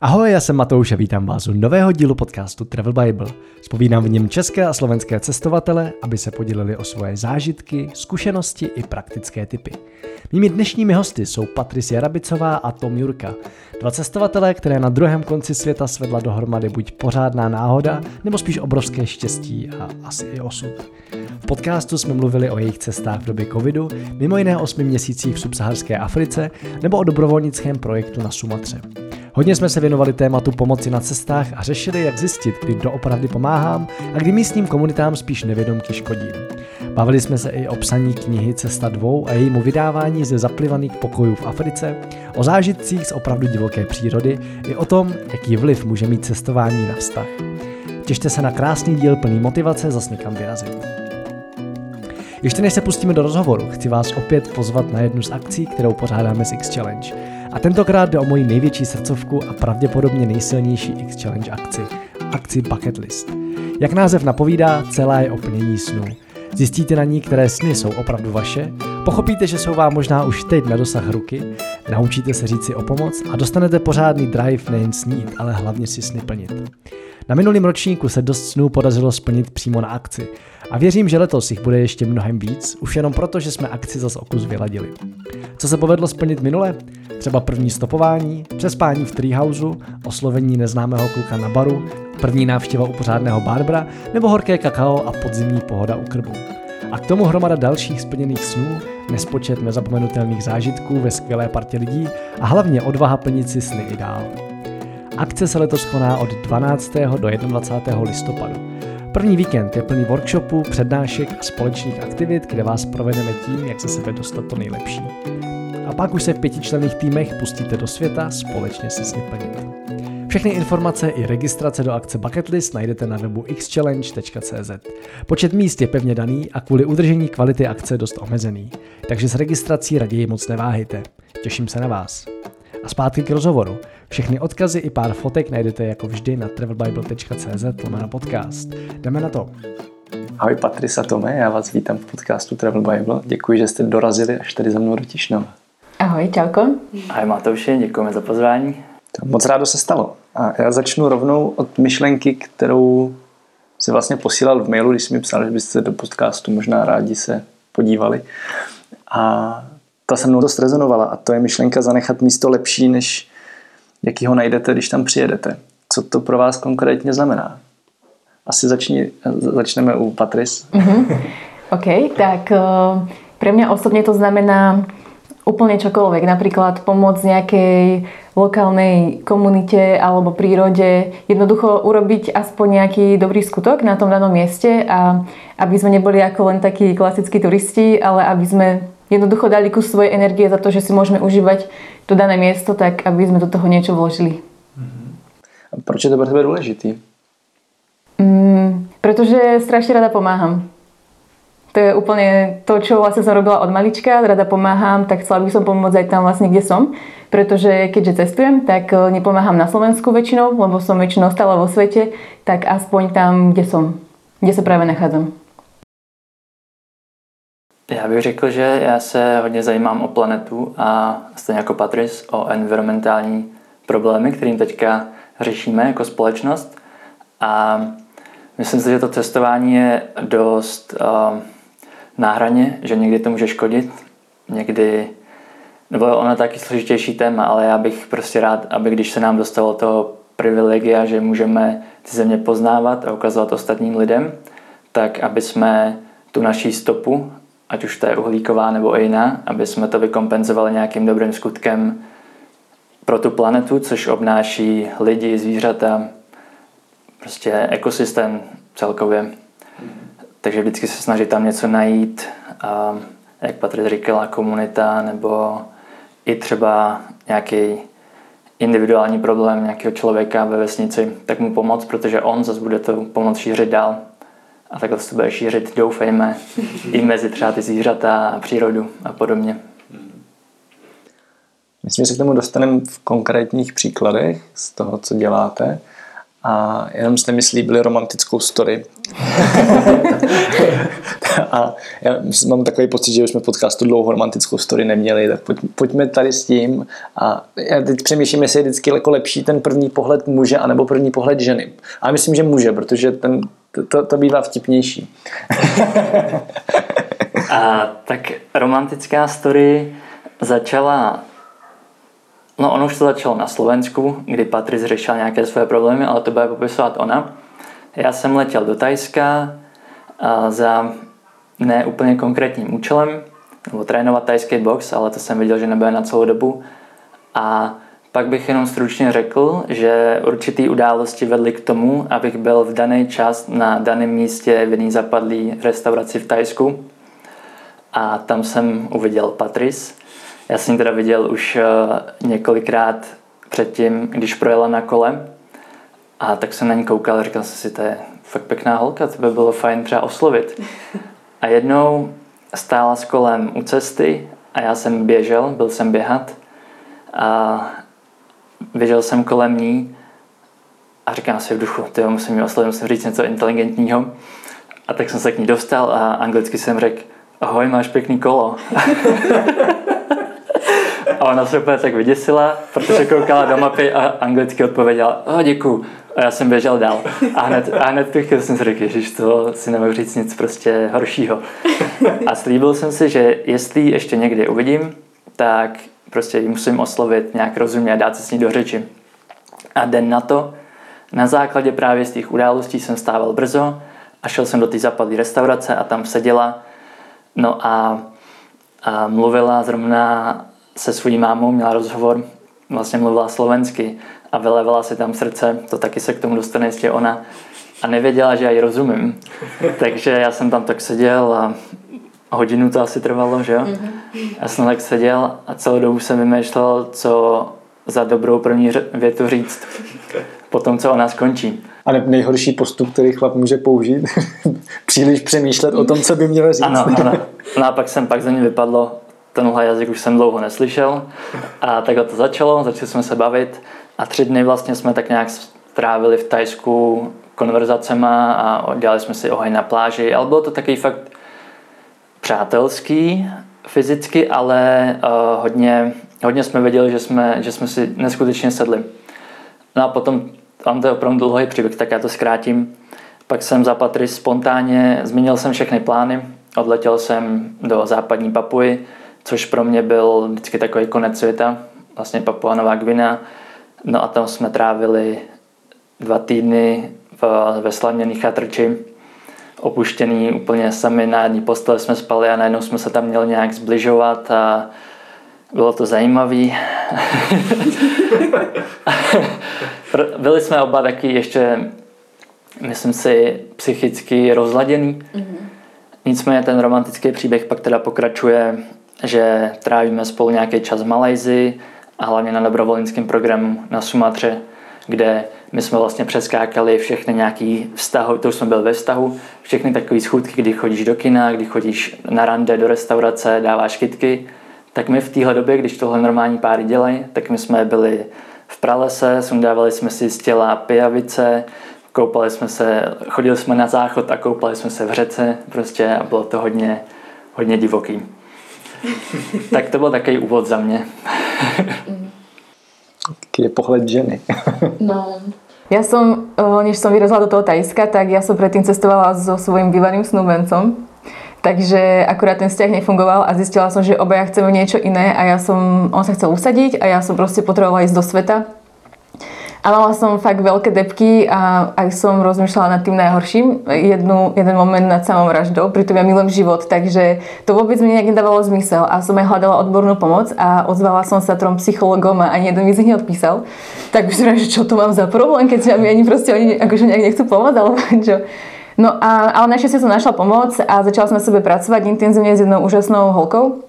Ahoj, já jsem Matouš a vítám vás u nového dílu podcastu Travel Bible. Spovídám v něm české a slovenské cestovatele, aby se podělili o svoje zážitky, zkušenosti i praktické typy. Mými dnešními hosty jsou Patricia Rabicová a Tom Jurka, dva cestovatelé, které na druhém konci světa svedla dohromady buď pořádná náhoda, nebo spíš obrovské štěstí a asi i osud. V podcastu jsme mluvili o jejich cestách v době covidu, mimo jiné 8 měsících v subsaharské Africe nebo o dobrovolnickém projektu na Sumatře. Hodně jsme se věnovali tématu pomoci na cestách a řešili, jak zjistit, kdy doopravdy pomáhám a kdy místním komunitám spíš nevědomky škodím. Bavili jsme se i o psaní knihy Cesta dvou a jejímu vydávání ze zaplivaných pokojů v Africe, o zážitcích z opravdu divoké přírody i o tom, jaký vliv může mít cestování na vztah. Těšte se na krásný díl plný motivace zas někam vyrazit. Ještě než se pustíme do rozhovoru, chci vás opět pozvat na jednu z akcí, kterou pořádáme s X Challenge. A tentokrát jde o moji největší srdcovku a pravděpodobně nejsilnější X Challenge akci, akci Bucket List. Jak název napovídá, celá je o plnění snů. Zjistíte na ní, které sny jsou opravdu vaše, pochopíte, že jsou vám možná už teď na dosah ruky, naučíte se říct si o pomoc a dostanete pořádný drive nejen snít, ale hlavně si sny plnit. Na minulém ročníku se dost snů podařilo splnit přímo na akci a věřím, že letos jich bude ještě mnohem víc, už jenom proto, že jsme akci zas okus vyladili. Co se povedlo splnit minule? Třeba první stopování, přespání v treehouseu, oslovení neznámého kluka na baru, první návštěva u pořádného Barbara nebo horké kakao a podzimní pohoda u krbu. A k tomu hromada dalších splněných snů, nespočet nezapomenutelných zážitků ve skvělé partě lidí a hlavně odvaha plnit si sny i dál. Akce se letos koná od 12. do 21. listopadu. První víkend je plný workshopů, přednášek a společných aktivit, kde vás provedeme tím, jak se sebe dostat to nejlepší. A pak už se v pětičlenných týmech pustíte do světa společně se sny plnit. Všechny informace i registrace do akce Bucketlist najdete na webu xchallenge.cz. Počet míst je pevně daný a kvůli udržení kvality akce dost omezený, takže s registrací raději moc neváhejte. Těším se na vás. A zpátky k rozhovoru. Všechny odkazy i pár fotek najdete jako vždy na travelbible.cz na podcast. Jdeme na to. Ahoj Patrisa Tome, já vás vítám v podcastu Travel Bible. Děkuji, že jste dorazili až tady za mnou do Tišnova. Ahoj, čauko. Ahoj Matouši, děkujeme za pozvání. To moc rádo se stalo. A já začnu rovnou od myšlenky, kterou si vlastně posílal v mailu, když jsi mi psal, že byste do podcastu možná rádi se podívali. A ta se mnou dost rezonovala a to je myšlenka zanechat místo lepší, než jaký ho najdete, když tam přijedete. Co to pro vás konkrétně znamená? Asi začni, začneme u Patris. Mm-hmm. OK, tak uh, pre mňa osobne to znamená úplne čokoľvek. Napríklad pomôcť nejakej lokálnej komunite alebo prírode. Jednoducho urobiť aspoň nejaký dobrý skutok na tom danom mieste a aby sme neboli ako len takí klasickí turisti, ale aby sme jednoducho dali kus svojej energie za to, že si môžeme užívať to dané miesto, tak aby sme do toho niečo vložili. A proč je to pro tebe důležitý? Mm, pretože strašne rada pomáham. To je úplne to, čo vlastne som robila od malička, rada pomáham, tak chcela by som pomôcť aj tam vlastne, kde som. Pretože keďže cestujem, tak e, nepomáham na Slovensku väčšinou, lebo som väčšinou stále vo svete, tak aspoň tam, kde som, kde sa práve nachádzam. Já bych řekl, že já se hodně zajímám o planetu a stejně jako Patris o environmentální problémy, kterým teďka řešíme jako společnost. A myslím si, že to cestování je dost uh, na hraně, že někdy to může škodit, někdy, nebo ono je taky složitější téma, ale já bych prostě rád, aby když se nám dostalo toho privilegia, že můžeme ty země poznávat a ukazovat ostatním lidem, tak aby jsme tu naší stopu ať už to je uhlíková nebo jiná, aby jsme to vykompenzovali nějakým dobrým skutkem pro tu planetu, což obnáší lidi, zvířata, prostě ekosystém celkově. Takže vždycky se snaží tam něco najít, a, jak Patrik říkala, komunita nebo i třeba nějaký individuální problém nějakého člověka ve vesnici, tak mu pomoct, protože on zase bude to pomoct šířit dál a takhle se to bude šířit, doufejme, i mezi třeba ty zvířata a přírodu a podobně. Myslím, že se k tomu dostaneme v konkrétních příkladech z toho, co děláte, a jenom jste mi slíbili romantickou story. a já mám takový pocit, že už jsme podcastu dlouho romantickou story neměli, tak pojď, pojďme tady s tím. A já teď přemýšlím, jestli je vždycky jako lepší ten první pohled muže anebo první pohled ženy. A myslím, že muže, protože ten, to, to bývá vtipnější. a tak romantická story začala No ono už to začalo na Slovensku, kdy Patrice řešila nějaké své problémy, ale to bude popisovat ona. Já jsem letěl do Tajska za neúplně konkrétním účelem, nebo trénovat tajský box, ale to jsem viděl, že nebude na celou dobu. A pak bych jenom stručně řekl, že určitý události vedly k tomu, abych byl v daný čas na daném místě v jedné zapadlý restauraci v Tajsku. A tam jsem uviděl Patrice. Já jsem teda viděl už eh, několikrát předtím, když projela na kole. A tak jsem na ní koukal a říkal jsem si, to je fakt pěkná holka, to by bylo fajn třeba oslovit. A jednou stála s kolem u cesty a já jsem běžel, byl jsem běhat a běžel jsem kolem ní a říkám si v duchu, ty musím ji oslovit, musím říct něco inteligentního. A tak jsem se k ní dostal a anglicky jsem řekl, ahoj, máš pěkný kolo. a ona se úplně tak vyděsila, protože koukala do mapy a anglicky odpověděla, oh, děkuju. A já jsem běžel dál. A hned, a hned bych jsem si řekl, že to si nemohu říct nic prostě horšího. A slíbil jsem si, že jestli ještě někdy uvidím, tak prostě ji musím oslovit nějak rozumně a dát se s ní do řeči. A den na to, na základě právě z těch událostí jsem stával brzo a šel jsem do té zapadlé restaurace a tam seděla. No a, a mluvila zrovna se svojí mámou, měla rozhovor, vlastně mluvila slovensky a vylevala si tam srdce, to taky se k tomu dostane jistě ona a nevěděla, že já ji rozumím. Takže já jsem tam tak seděl a hodinu to asi trvalo, že jo? Mm-hmm. Já jsem tak seděl a celou dobu jsem vymýšlel, co za dobrou první větu říct. Potom, co ona skončí. A nejhorší postup, který chlap může použít, příliš přemýšlet o tom, co by měl říct. Ano, ano. No a pak jsem pak za ní vypadlo, tenhle jazyk už jsem dlouho neslyšel. A takhle to začalo, začali jsme se bavit a tři dny vlastně jsme tak nějak strávili v Tajsku konverzacema a dělali jsme si oheň na pláži, ale bylo to takový fakt přátelský fyzicky, ale uh, hodně, hodně jsme věděli, že jsme, že jsme si neskutečně sedli. No a potom, tam to je opravdu dlouhý příběh, tak já to zkrátím. Pak jsem za Patry spontánně, změnil jsem všechny plány, odletěl jsem do západní Papuji, což pro mě byl vždycky takový konec světa, vlastně Papua Nová Gvina. No a tam jsme trávili dva týdny v, ve slavněný chatrči, opuštěný úplně sami na jedné postele jsme spali a najednou jsme se tam měli nějak zbližovat a bylo to zajímavé. Byli jsme oba taky ještě, myslím si, psychicky rozladěný. Mm-hmm. Nicméně ten romantický příběh pak teda pokračuje, že trávíme spolu nějaký čas v Malajzi a hlavně na dobrovolnickém programu na Sumatře, kde my jsme vlastně přeskákali všechny nějaký vztahy, to už jsme byli ve vztahu, všechny takové schůdky, kdy chodíš do kina, kdy chodíš na rande, do restaurace, dáváš kytky, tak my v téhle době, když tohle normální páry dělají, tak my jsme byli v pralese, sundávali jsme si z těla pijavice, koupali jsme se, chodili jsme na záchod a koupali jsme se v řece prostě a bylo to hodně, hodně divoký. tak to byl takový úvod za mě. Jaký je pohled ženy. no. Ja som, než som vyrazila do toho Tajska, tak ja som predtým cestovala so svojím bývalým snúbencom. Takže akurát ten vzťah nefungoval a zistila som, že obaja chceme niečo iné a ja som, on sa chcel usadiť a ja som proste potrebovala ísť do sveta a mala som fakt veľké depky a aj som rozmýšľala nad tým najhorším. Jednu, jeden moment nad samou vraždou, pritom ja milujem život, takže to vôbec mi nejak nedávalo zmysel a som aj hľadala odbornú pomoc a ozvala som sa trom psychologom a ani jeden mi z nich neodpísal. Tak už že čo to mám za problém, keď mi ani proste oni akože nejak nechcú pomôcť, alebo čo. No a, ale našťastie som našla pomoc a začala som na sebe pracovať intenzívne s jednou úžasnou holkou.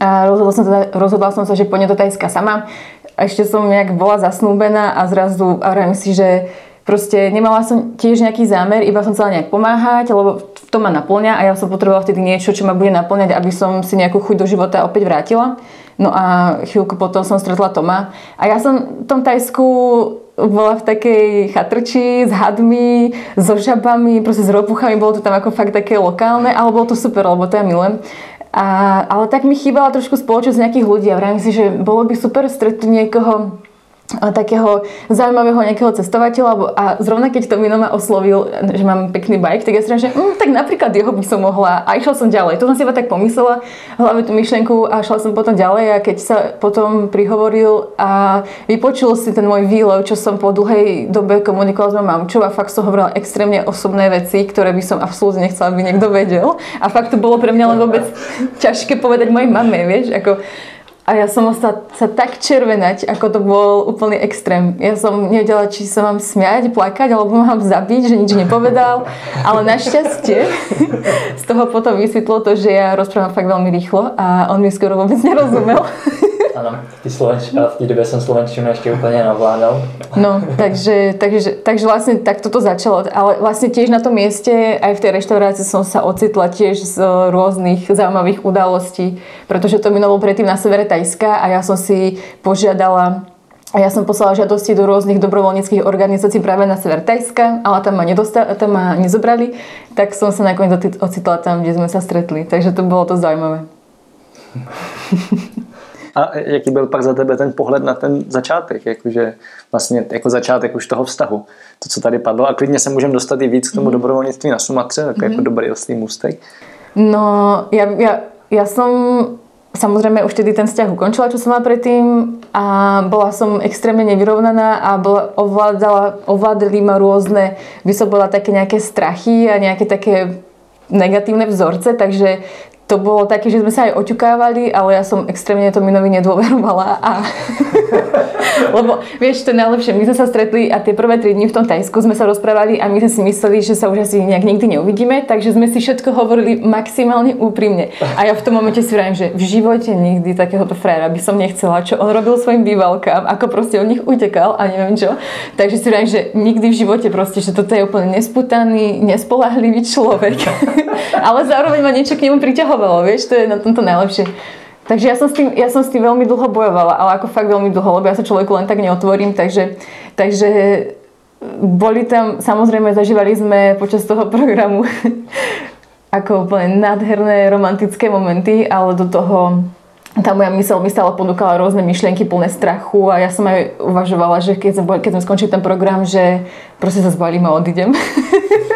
A rozhodla som, sa, rozhodla som sa, že pôjdem do Tajska sama a ešte som nejak bola zasnúbená a zrazu a hovorím si, že proste nemala som tiež nejaký zámer, iba som chcela nejak pomáhať, lebo to ma naplňa a ja som potrebovala vtedy niečo, čo ma bude naplňať, aby som si nejakú chuť do života opäť vrátila. No a chvíľku potom som stretla Toma. A ja som v tom Tajsku bola v takej chatrči s hadmi, so žabami, proste s ropuchami, bolo to tam ako fakt také lokálne, ale bolo to super, lebo to ja milujem. A, ale tak mi chýbala trošku spoločnosť nejakých ľudí a vravím si, že bolo by super stretnúť niekoho, takého zaujímavého nejakého cestovateľa a zrovna keď to Mino ma oslovil, že mám pekný bike, tak ja si že mm, tak napríklad jeho by som mohla a išla som ďalej. To som si iba tak pomyslela, hlavne tú myšlenku a šla som potom ďalej a keď sa potom prihovoril a vypočul si ten môj výlev, čo som po dlhej dobe komunikovala s mojou mamčou a fakt som hovorila extrémne osobné veci, ktoré by som absolútne nechcela, aby niekto vedel. A fakt to bolo pre mňa len vôbec ťažké povedať mojej mame, vieš, ako a ja som sa, sa tak červenať, ako to bol úplný extrém. Ja som nevedela, či sa mám smiať, plakať, alebo mám zabiť, že nič nepovedal. Ale našťastie z toho potom vysvetlo to, že ja rozprávam fakt veľmi rýchlo a on mi skoro vôbec nerozumel. Ano, ty slovenč, a v té době jsem slovenčinu ještě úplně navládal. No, takže, takže, takže vlastne tak toto začalo. Ale vlastne tiež na tom mieste, aj v tej reštaurácii som sa ocitla tiež z rôznych zaujímavých udalostí, pretože to minulо predtým na severe Tajska a ja som si požiadala a ja som poslala žiadosti do rôznych dobrovoľníckých organizácií práve na sever Tajska, ale tam ma, nedostali, tam ma nezobrali, tak som sa nakoniec ocitla tam, kde sme sa stretli. Takže to bolo to zaujímavé. A jaký byl pak za tebe ten pohled na ten začátek, jakože vlastně jako začátek už toho vztahu, to, co tady padlo. A klidně se můžeme dostat i víc k tomu mm. dobrovolnictví na Sumatře, tak mm. jako dobrý oslý můstek. No, ja, ja, ja som samozrejme už tedy ten vzťah ukončila, čo som mala predtým a bola som extrémne nevyrovnaná a bola, ovládala, ovládali ma rôzne, by som bola také nejaké strachy a nejaké také negatívne vzorce, takže to bolo také, že sme sa aj oťukávali, ale ja som extrémne to Minovi nedôverovala. A... Lebo vieš, to je najlepšie. My sme sa stretli a tie prvé 3 dní v tom Tajsku sme sa rozprávali a my sme si mysleli, že sa už asi nejak nikdy neuvidíme, takže sme si všetko hovorili maximálne úprimne. A ja v tom momente si vravím, že v živote nikdy takéhoto fréra by som nechcela, čo on robil svojim bývalkám, ako proste od nich utekal a neviem čo. Takže si vravím, že nikdy v živote proste, že toto je úplne nesputaný, nespolahlivý človek. ale zároveň ma niečo k nemu priťahovalo vyhovelo, vieš, to je na tomto najlepšie. Takže ja som, s tým, ja som s tým veľmi dlho bojovala, ale ako fakt veľmi dlho, lebo ja sa človeku len tak neotvorím, takže, takže boli tam, samozrejme zažívali sme počas toho programu ako úplne nádherné romantické momenty, ale do toho tá moja mysel mi stále ponúkala rôzne myšlienky plné strachu a ja som aj uvažovala, že keď sme, keď sme skončili ten program, že proste sa zbalím a odídem.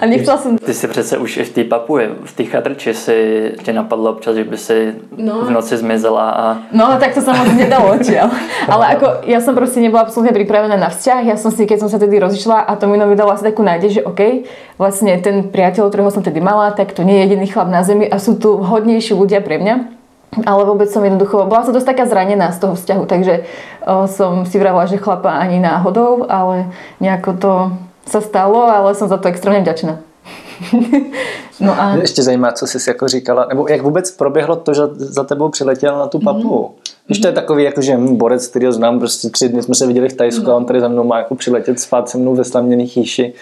A nechtěla jsem... Ty si přece už i v té papuje, v té chatrči si tě napadlo občas, že by si no. v noci zmizela a... No, tak to sa moc nedalo odtiaľ. Ale ako, ja som proste nebola absolútne pripravená na vzťah. Ja som si, keď som sa tedy rozišla a to mi vydalo asi takú nádej, že OK, vlastne ten priateľ, ktorého som tedy mala, tak to nie je jediný chlap na zemi a sú tu hodnejší ľudia pre mňa. Ale vôbec som jednoducho, bola som dosť taká zranená z toho vzťahu, takže o, som si vravila, že chlapa ani náhodou, ale nejako to sa stalo, ale jsem za to extrémně vďačná. no a... Ještě zajímá, co jsi jako říkala, nebo jak vůbec proběhlo to, že za tebou přiletěl na tu papu. Mm. Víš, to je takový jako, že borec, který ho znám, prostě tři dny jsme se viděli v Tajsku a on tady za mnou má jako přiletět spát se mnou ve slaměný chýši.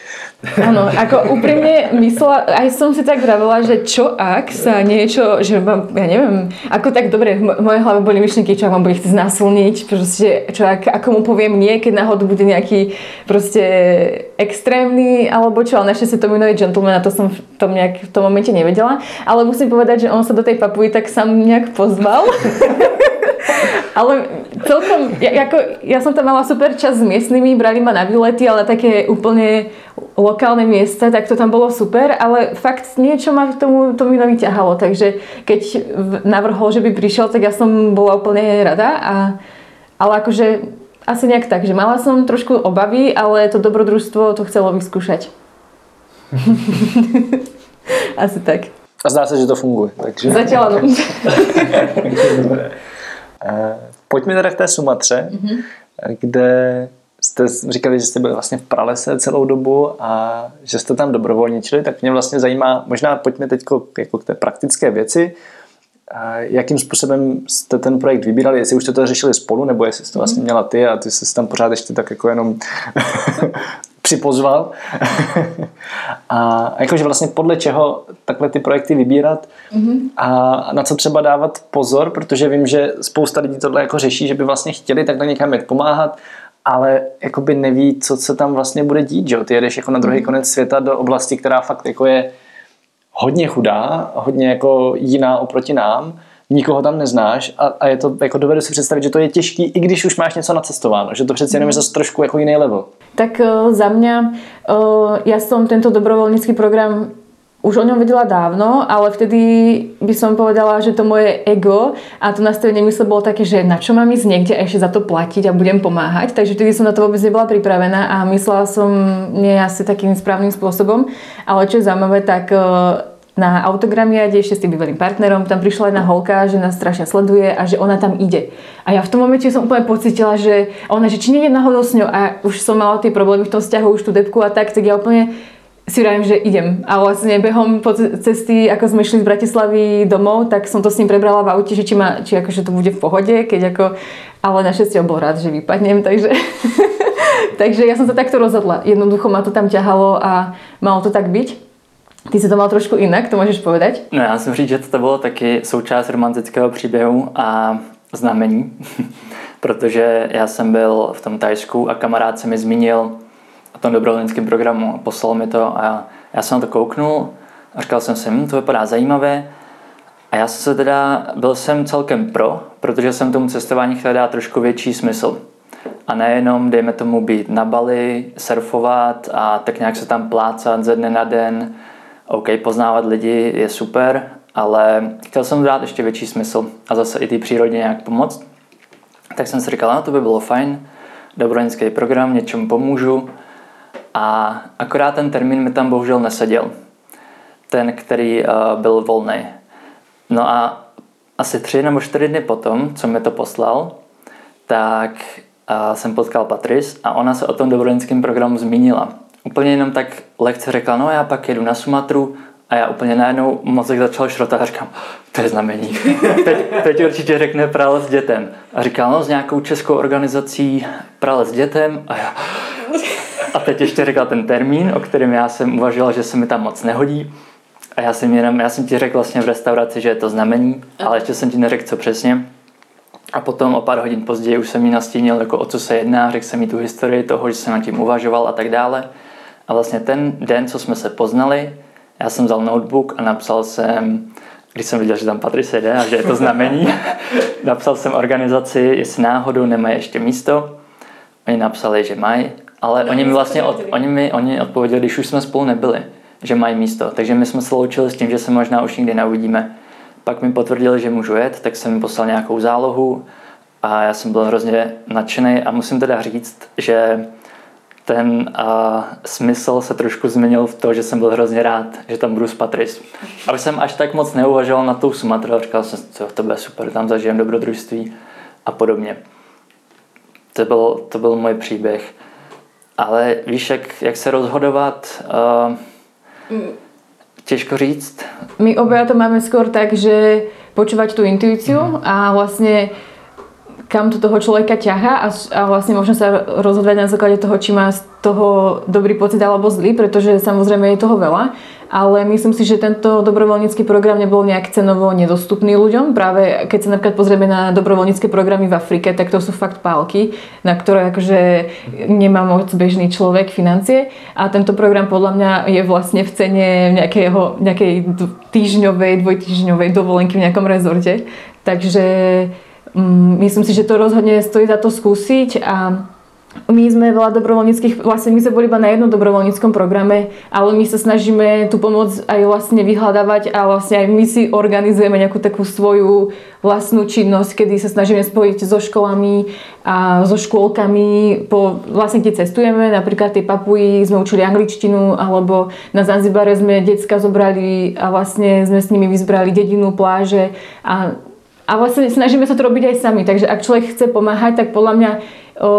Ano, jako úprimne myslela, aj som si tak vravila, že čo ak sa niečo, že mám, ja neviem, ako tak dobre, v mojej hlave boli myšlenky, čo ak mám bude chcieť znásilniť, proste, čo ak, ako mu poviem nie, keď náhodou bude nejaký proste extrémny, alebo čo, ale našťastie to mi nový gentleman a to som v tom, nejak, v tom momente nevedela, ale musím povedať, že on sa do tej papuji tak sám nejak pozval. ale celkom, ja, ako, ja som tam mala super čas s miestnymi, brali ma na výlety, ale také úplne lokálne miesta, tak to tam bolo super, ale fakt niečo ma k tomu, to mi ťahalo, takže keď navrhol, že by prišiel, tak ja som bola úplne rada, a, ale akože asi nejak tak, že mala som trošku obavy, ale to dobrodružstvo to chcelo vyskúšať. asi tak. A zdá se, že to funguje. Takže... Zatiaľ áno. Eh, pojďme teda k té Sumatře, mm-hmm. kde jste říkali, že jste byli vlastně v pralese celou dobu a že jste tam dobrovolničili, tak mě vlastně zajímá, možná pojďme teď jako k té praktické věci, jakým způsobem jste ten projekt vybírali, jestli už jste to řešili spolu, nebo jestli jste to vlastně mhm. měla ty a ty jsi tam pořád ještě tak jako jenom připozval. a jakože vlastně podle čeho takhle ty projekty vybírat mm-hmm. a na co třeba dávat pozor, protože vím, že spousta lidí tohle jako řeší, že by vlastně chtěli takhle někam jít pomáhat, ale jakoby neví, co se tam vlastně bude dít, že Ty jedeš jako na druhý mm-hmm. konec světa do oblasti, která fakt jako je hodně chudá, hodně jako jiná oproti nám, nikoho tam neznáš a, a je to, jako dovedu si představit, že to je těžký, i když už máš něco nacestováno, že to přece jenom je zase trošku jako jiný level. Tak uh, za mňa, uh, ja som tento dobrovoľnícky program už o ňom vedela dávno, ale vtedy by som povedala, že to moje ego a to nastavenie mysle bolo také, že na čo mám ísť niekde a ešte za to platiť a budem pomáhať. Takže vtedy som na to vôbec nebola pripravená a myslela som nie asi takým správnym spôsobom. Ale čo je zaujímavé, tak na autogramiade ešte s tým bývalým partnerom, tam prišla jedna holka, že nás strašne sleduje a že ona tam ide. A ja v tom momente som úplne pocitila, že ona, že či nie je náhodou s ňou a už som mala tie problémy v tom vzťahu, už tú depku a tak, tak ja úplne si vravím, že idem. A vlastne behom po cesty, ako sme šli z Bratislavy domov, tak som to s ním prebrala v aute, že či, ma, či akože to bude v pohode, keď ako... Ale našťastie bol rád, že vypadnem, takže... takže ja som sa takto rozhodla. Jednoducho ma to tam ťahalo a malo to tak byť. Ty si to mal trošku jinak, to můžeš povedať? No já jsem říct, že to bylo taky součást romantického příběhu a znamení, protože já jsem byl v tom Tajsku a kamarád se mi zmínil o tom dobrovolnickém programu, poslal mi to a já, já jsem na to kouknul a říkal jsem si, hm, to vypadá zajímavé. A já jsem se teda, byl jsem celkem pro, protože jsem tomu cestování chtěl dát trošku větší smysl. A nejenom, dejme tomu, být na Bali, surfovat a tak nějak se tam plácat ze dne na den, OK, poznávat lidi je super, ale chtěl jsem dát ještě větší smysl a zase i té přírodě nějak pomoct. Tak jsem si říkal, no to by bylo fajn, dobrovolnický program, něčemu pomůžu. A akorát ten termín mi tam bohužel neseděl. Ten, který uh, byl volný. No a asi tři nebo čtyři dny potom, co mi to poslal, tak uh, jsem potkal Patris a ona se o tom dobrovolnickém programu zmínila úplně jenom tak lehce řekla, no já pak jedu na Sumatru a já úplně najednou mozek začal šrotat a říkám, to je znamení. teď, teď určitě řekne prale s dětem. A říkal, no s nějakou českou organizací prale s dětem a já... A teď ještě řekla ten termín, o kterém já jsem uvažoval, že se mi tam moc nehodí. A já jsem, jenom, já jsem ti řekl vlastně v restauraci, že je to znamení, ale ještě jsem ti neřekl, co přesně. A potom o pár hodin později už jsem mi nastínil, jako o co se jedná, řekl jsem mi tu historii toho, že jsem nad tím uvažoval a tak dále. A vlastně ten den, co jsme se poznali, já jsem vzal notebook a napsal jsem, když jsem viděl, že tam Patrice jde a že je to znamení, napsal jsem organizaci, jestli náhodou nemají ještě místo. Oni napsali, že mají, ale no, oni mi vlastně od, oni mi oni odpověděli, když už jsme spolu nebyli, že mají místo. Takže my jsme se loučili s tím, že se možná už nikdy neuvidíme. Pak mi potvrdili, že můžu jet, tak jsem mi poslal nějakou zálohu a já jsem byl hrozně nadšený a musím teda říct, že ten a, smysl se trošku změnil v to, že jsem byl hrozně rád, že tam budu s Patris. A už jsem až tak moc neuvažoval na tou Sumatru, říkal jsem, co to bude super, tam zažijem dobrodružství a podobně. To byl, to byl můj příběh. Ale víš, jak, jak se rozhodovat, uh, těžko říct. My oba to máme skôr tak, že počúvať tú intuíciu mm. a vlastne kam to toho človeka ťaha a, a vlastne možno sa rozhodovať na základe toho, či má z toho dobrý pocit alebo zlý, pretože samozrejme je toho veľa. Ale myslím si, že tento dobrovoľnícky program nebol nejak cenovo nedostupný ľuďom. Práve keď sa napríklad pozrieme na dobrovoľnícke programy v Afrike, tak to sú fakt pálky, na ktoré akože nemá moc bežný človek financie. A tento program podľa mňa je vlastne v cene nejakého, nejakej týždňovej, dvojtýždňovej dovolenky v nejakom rezorte. Takže Mm, myslím si, že to rozhodne stojí za to skúsiť a my sme veľa dobrovoľníckých, vlastne my sme boli iba na jednom dobrovoľníckom programe, ale my sa snažíme tú pomoc aj vlastne vyhľadávať a vlastne aj my si organizujeme nejakú takú svoju vlastnú činnosť, kedy sa snažíme spojiť so školami a so škôlkami, po, vlastne kde cestujeme, napríklad tie papuji sme učili angličtinu, alebo na Zanzibare sme decka zobrali a vlastne sme s nimi vyzbrali dedinu, pláže a a vlastne snažíme sa to robiť aj sami, takže ak človek chce pomáhať, tak podľa mňa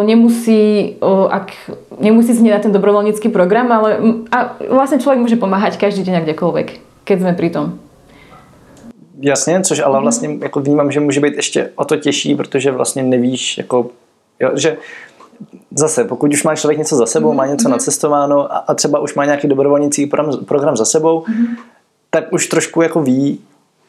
nemusí, ak, nemusí znieť na ten dobrovoľnícky program, ale a vlastne člověk může pomáhat každý den kdekoľvek, keď jsme pri tom. Jasně, což ale mhm. vlastně jako vnímám, že může být ještě o to těžší, protože vlastně nevíš, jako, jo, že zase, pokud už má člověk něco za sebou, mm-hmm. má něco mm-hmm. nacestováno a, a třeba už má nějaký dobrovolnický program, program za sebou, tak už trošku jako ví,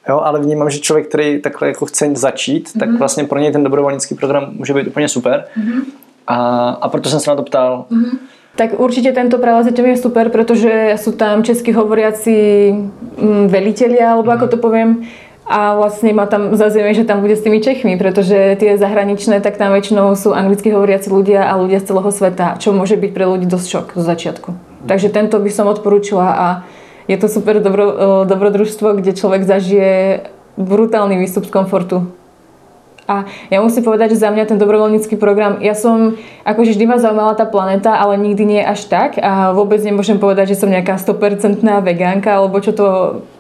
jo, ale vnímám, že člověk, který takhle jako chce začít, mm-hmm. tak mhm. vlastně pro něj ten dobrovolnický program může být úplně super. Mm-hmm. A, a proto jsem se na to ptal. Mm-hmm. Tak určite tento prelezeťom je super, pretože sú tam česky hovoriaci mm, velitelia, alebo ako to poviem, a vlastne ma tam zazrieme, že tam bude s tými Čechmi, pretože tie zahraničné, tak tam väčšinou sú anglicky hovoriaci ľudia a ľudia z celého sveta, čo môže byť pre ľudí dosť šok zo začiatku. Takže tento by som odporúčila a je to super dobro, dobrodružstvo, kde človek zažije brutálny výstup z komfortu. A ja musím povedať, že za mňa ten dobrovoľnícky program, ja som, akože vždy ma zaujímala tá planeta, ale nikdy nie až tak a vôbec nemôžem povedať, že som nejaká 100% vegánka, alebo čo to,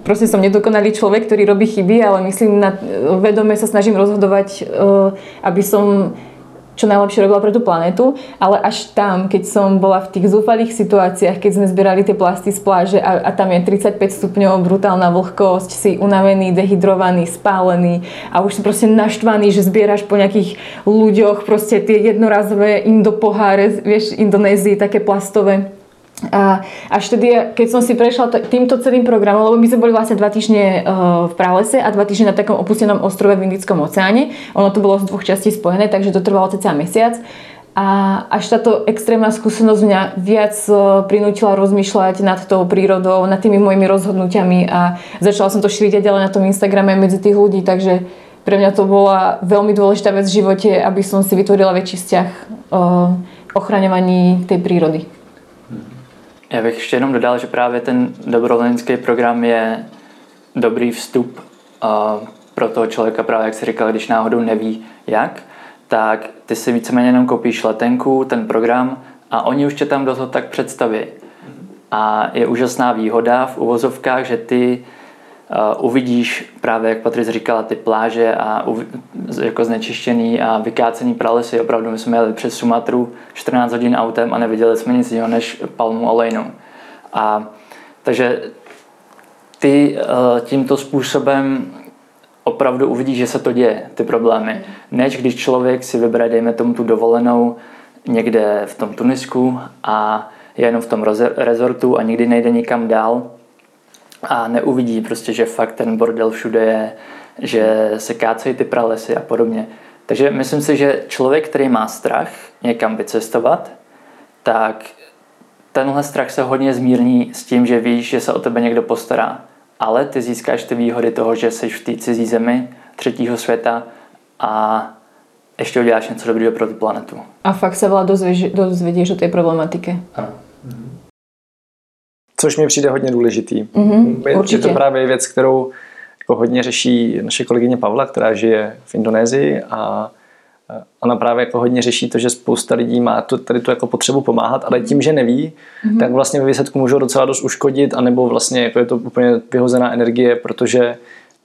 proste som nedokonalý človek, ktorý robí chyby, ale myslím, na, vedome sa snažím rozhodovať, eh, aby som čo najlepšie robila pre tú planetu, ale až tam, keď som bola v tých zúfalých situáciách, keď sme zbierali tie plasty z pláže a, a tam je 35 stupňov, brutálna vlhkosť, si unavený, dehydrovaný, spálený a už si proste naštvaný, že zbieraš po nejakých ľuďoch proste tie jednorazové indopoháre, vieš, Indonézii, také plastové a až tedy, keď som si prešla týmto celým programom, lebo my sme boli vlastne dva týždne eh, v pralese a dva týždne na takom opustenom ostrove v Indickom oceáne. Ono to bolo z dvoch častí spojené, takže to trvalo cca mesiac. A až táto extrémna skúsenosť mňa viac eh, prinútila rozmýšľať nad tou prírodou, nad tými mojimi rozhodnutiami a začala som to šíriť ďalej na tom Instagrame medzi tých ľudí, takže pre mňa to bola veľmi dôležitá vec v živote, aby som si vytvorila väčší vzťah eh, ochraňovaní tej prírody. Já bych ještě jenom dodal, že právě ten dobrovolnický program je dobrý vstup pro toho člověka, právě jak si říkal, když náhodou neví jak, tak ty si víceméně jenom koupíš letenku, ten program a oni už tě tam do toho tak představí. A je úžasná výhoda v uvozovkách, že ty uvidíš právě, jak Patrice říkala, ty pláže a jako znečištěný a vykácený pralesy. Opravdu my jsme jeli přes Sumatru 14 hodin autem a neviděli jsme nic jiného než palmu olejnou. A takže ty uh, tímto způsobem opravdu uvidíš, že se to děje, ty problémy. Než když člověk si vybere, dejme tomu tu dovolenou někde v tom Tunisku a je jenom v tom rezortu a nikdy nejde nikam dál, a neuvidí prostě, že fakt ten bordel všude je, že se kácejí ty pralesy a podobně. Takže myslím si, že člověk, který má strach někam vycestovat, tak tenhle strach se hodně zmírní s tím, že víš, že se o tebe někdo postará. Ale ty získáš ty výhody toho, že jsi v té cizí zemi, třetího světa a ještě uděláš něco dobrého pro tu planetu. A fakt se veľa dozvěděš o té problematiky. Ano. Což mi přijde hodně důležitý. Mm-hmm, je to právě věc, kterou jako hodně řeší naše kolegyně Pavla, která žije v Indonésii a ona právě jako hodně řeší to, že spousta lidí má tu, tady tu jako potřebu pomáhat, ale tím, že neví, mm-hmm. tak vlastně ve výsledku můžou docela dost uškodit, anebo vlastně jako je to úplně vyhozená energie, protože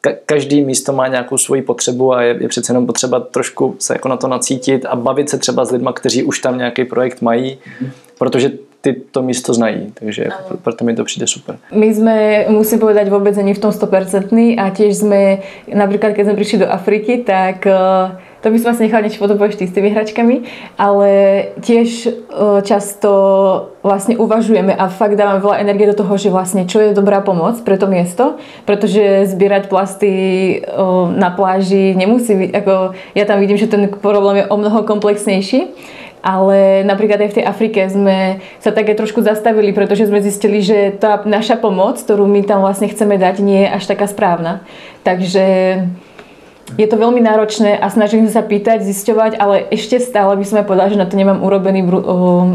ka- každý místo má nějakou svoji potřebu a je, je přece jenom potřeba trošku se jako na to nacítit a bavit se třeba s lidmi, kteří už tam nějaký projekt mají, mm-hmm. protože ty to místo znají, takže jako proto mi to přijde super. My jsme, musím povedať, vůbec není v tom 100% a tiež jsme, například keď jsme přišli do Afriky, tak eh, to by som asi nechala niečo ty s tými hračkami, ale tiež eh, často vlastne uvažujeme a fakt dávame veľa energie do toho, že vlastne čo je dobrá pomoc pre to miesto, pretože zbierať plasty eh, na pláži nemusí byť, ako ja tam vidím, že ten problém je o mnoho komplexnejší ale napríklad aj v tej Afrike sme sa také trošku zastavili, pretože sme zistili, že tá naša pomoc, ktorú my tam vlastne chceme dať, nie je až taká správna. Takže je to veľmi náročné a snažím sa pýtať, zisťovať, ale ešte stále by sme povedali, že na to nemám urobený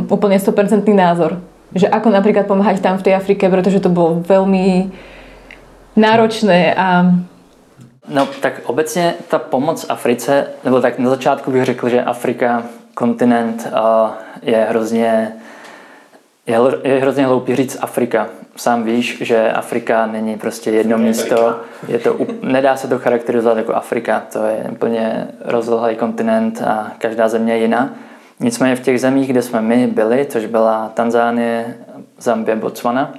úplne 100% názor. Že ako napríklad pomáhať tam v tej Afrike, pretože to bolo veľmi náročné a No tak obecně ta pomoc Africe, nebo tak na začátku bych řekl, že Afrika kontinent je hrozně je, je hrozně hloupý říct Afrika. Sám víš, že Afrika není prostě jedno místo, je to, nedá se to charakterizovat jako Afrika, to je úplně rozlohlý kontinent a každá země je jiná. Nicméně v těch zemích, kde jsme my byli, což byla Tanzánie, Zambie, Botswana,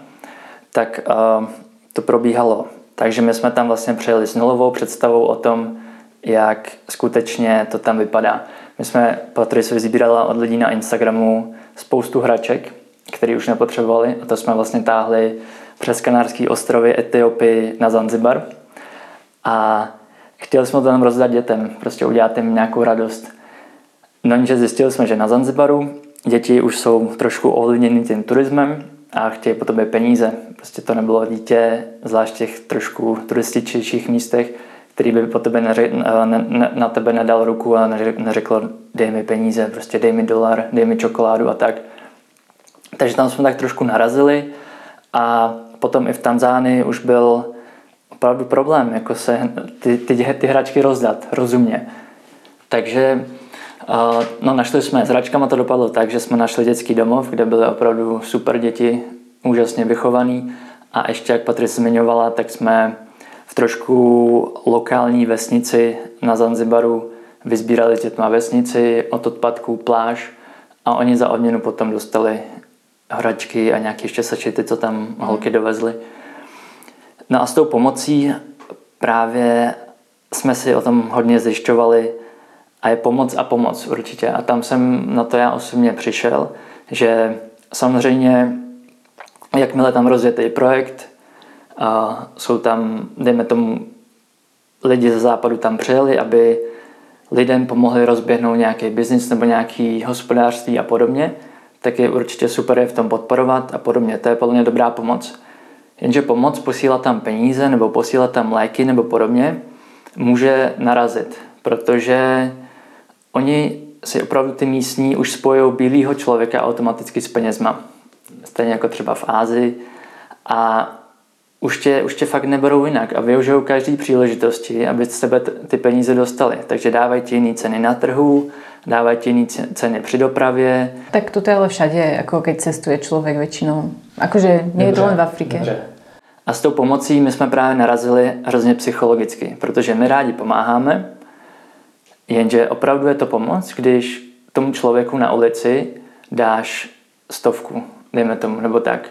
tak uh, to probíhalo. Takže my jsme tam vlastně přijeli s nulovou představou o tom, jak skutečně to tam vypadá. My jsme Patrice vyzbírala od lidí na Instagramu spoustu hraček, které už nepotřebovali a to jsme vlastně táhli přes Kanárské ostrovy, Etiopii na Zanzibar. A chtěli jsme to tam rozdat dětem, prostě udělat jim nějakou radost. No, že zjistili jsme, že na Zanzibaru děti už jsou trošku ovlivněny tím turismem a chtějí po tobě peníze. Prostě to nebylo dítě, zvlášť těch trošku turističtějších místech, který by po tebe neře, ne, ne, na tebe nedal ruku a neřekl dej mi peníze, prostě dej mi dolar, dej mi čokoládu a tak. Takže tam jsme tak trošku narazili a potom i v Tanzánii už byl opravdu problém, jako se ty, ty, ty hračky rozdat rozumně. Takže no, našli jsme, s hračkama to dopadlo tak, že jsme našli dětský domov, kde byly opravdu super děti, úžasně vychovaný a ještě, jak Patry zmiňovala, tak jsme v trošku lokální vesnici na Zanzibaru vyzbírali dětma vesnici od odpadků pláž a oni za odměnu potom dostali hračky a nějaké ještě sečety, co tam mm. holky dovezly. No a s tou pomocí právě jsme si o tom hodně zjišťovali a je pomoc a pomoc určitě. A tam jsem na to já osobně přišel, že samozřejmě jakmile tam rozjetý projekt, a jsou tam, dejme tomu, lidi ze západu tam přijeli, aby lidem pomohli rozběhnout nějaký biznis nebo nějaký hospodářství a podobně, tak je určitě super je v tom podporovat a podobně. To je podle mě dobrá pomoc. Jenže pomoc posílat tam peníze nebo posílat tam léky nebo podobně může narazit, protože oni si opravdu ty místní už spojují bílého člověka automaticky s penězma. Stejně jako třeba v Ázii. A už tě, už tě fakt neberou jinak a využijou každý příležitosti, aby z tebe ty peníze dostali. Takže dávají ti jiné ceny na trhu, dávají ti jiné ceny při dopravě. Tak to je ale všade, jako keď cestuje člověk většinou. Akože nie je to len v Afrike. Dobře. A s tou pomocí my jsme právě narazili hrozně psychologicky, protože my rádi pomáháme, jenže opravdu je to pomoc, když tomu člověku na ulici dáš stovku, dejme tomu, nebo tak.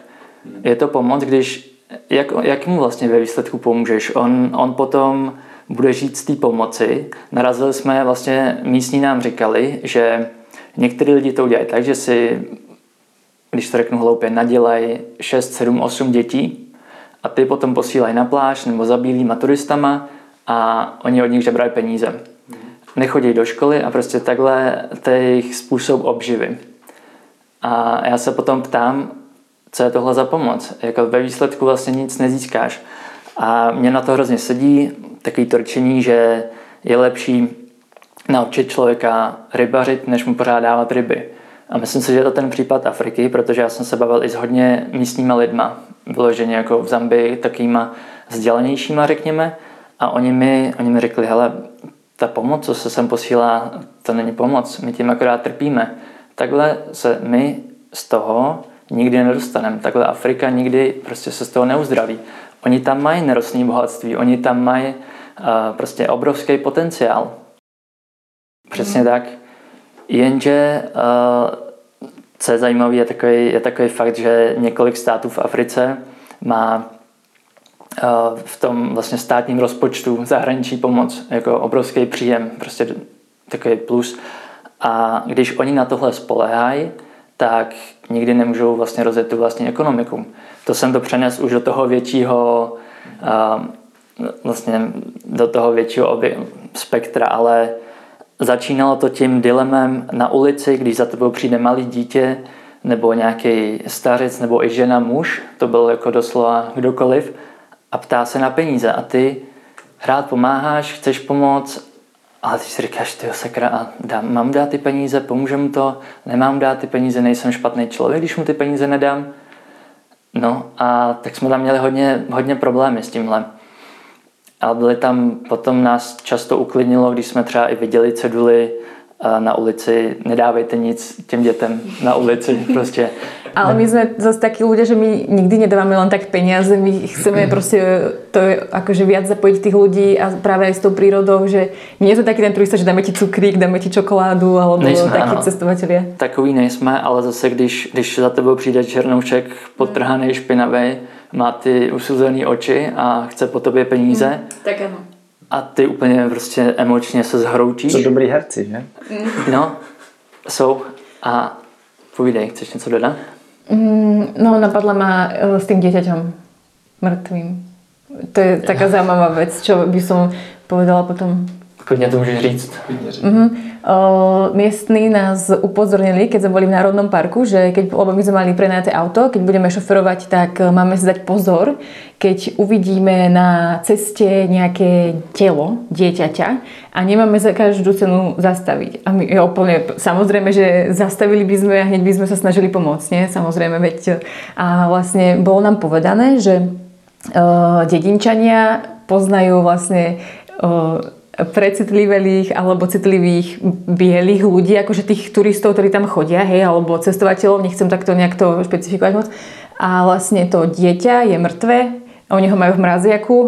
Je to pomoc, když jak, jak mu vlastně ve výsledku pomůžeš? On, on potom bude žít z té pomoci. Narazili jsme, vlastně místní nám říkali, že některý lidi to udělají tak, že si, když to řeknu hloupě, nadělají 6, 7, 8 dětí a ty potom posílají na pláž nebo za bílýma turistama a oni od nich žebrají peníze. Nechodí do školy a prostě takhle to je jejich způsob obživy. A já se potom ptám, co je tohle za pomoc. Jako ve výsledku vlastně nic nezískáš. A mě na to hrozně sedí takový torčení, že je lepší naučit člověka rybařit, než mu pořád dávat ryby. A myslím si, že je to ten případ Afriky, protože já jsem se bavil i s hodně místníma lidma, vyloženě jako v Zambii, takýma vzdělanějšíma, řekněme. A oni mi, oni mi řekli, hele, ta pomoc, co se sem posílá, to není pomoc, my tím akorát trpíme. Takhle se my z toho nikdy nedostaneme. Takhle Afrika nikdy prostě se z toho neuzdraví. Oni tam mají nerostné bohatství, oni tam mají uh, prostě obrovský potenciál. Přesně mm. tak. Jenže uh, co je zajímavé, je takový, je takový fakt, že několik států v Africe má uh, v tom vlastně státním rozpočtu zahraniční pomoc jako obrovský příjem, prostě takový plus. A když oni na tohle spolehají, tak nikdy nemůžou vlastně rozjet tu vlastní ekonomiku. To jsem to přenes už do toho většího vlastně do toho většího obě, spektra, ale začínalo to tím dilemem na ulici, když za tebou přijde malý dítě nebo nějaký stařec nebo i žena, muž, to byl jako doslova kdokoliv a ptá se na peníze a ty rád pomáháš, chceš pomoct ale ty si říkáš, ty sakra, a dám, mám dát ty peníze, pomůže mu to, nemám dát ty peníze, nejsem špatný člověk, když mu ty peníze nedám. No a tak jsme tam měli hodně, hodně problémy s tímhle. Ale byli tam, potom nás často uklidnilo, když jsme třeba i viděli ceduly na ulici, nedávejte nic těm dětem na ulici, prostě ale my sme zase takí ľudia, že my nikdy nedávame len tak peniaze, my chceme proste to akože viac zapojiť tých ľudí a práve aj s tou prírodou, že nie je to taký ten turista, že dáme ti cukrík, dáme ti čokoládu alebo nejsme, takí ano. cestovatelia. Takový nejsme, ale zase když, když za tebou přijde černouček podtrhaný, špinavý, má ty usuzené oči a chce po tobě peníze, hmm, tak ano. A ty úplně prostě emočně se zhroutíš. Jsou dobrý herci, že? No, jsou. A povídej, chceš něco dodat? Mm, no, napadla ma eh, s tým dieťaťom. mŕtvým. To je taká zaujímavá vec, čo by som povedala potom Klidně to můžeš říct. Uh-huh. Uh, miestni nás upozornili, keď sme boli v Národnom parku, že keď, lebo my sme mali prenajaté auto, keď budeme šoferovať, tak máme si dať pozor, keď uvidíme na ceste nejaké telo dieťaťa a nemáme za každú cenu zastaviť. A my je úplne, samozrejme, že zastavili by sme a hneď by sme sa snažili pomôcť, nie? Samozrejme, veď a vlastne bolo nám povedané, že uh, dedinčania poznajú vlastne precitlivelých alebo citlivých bielých ľudí, akože tých turistov, ktorí tam chodia, hej, alebo cestovateľov, nechcem takto nejak to špecifikovať moc. A vlastne to dieťa je mŕtve, oni ho majú v mraziaku, o,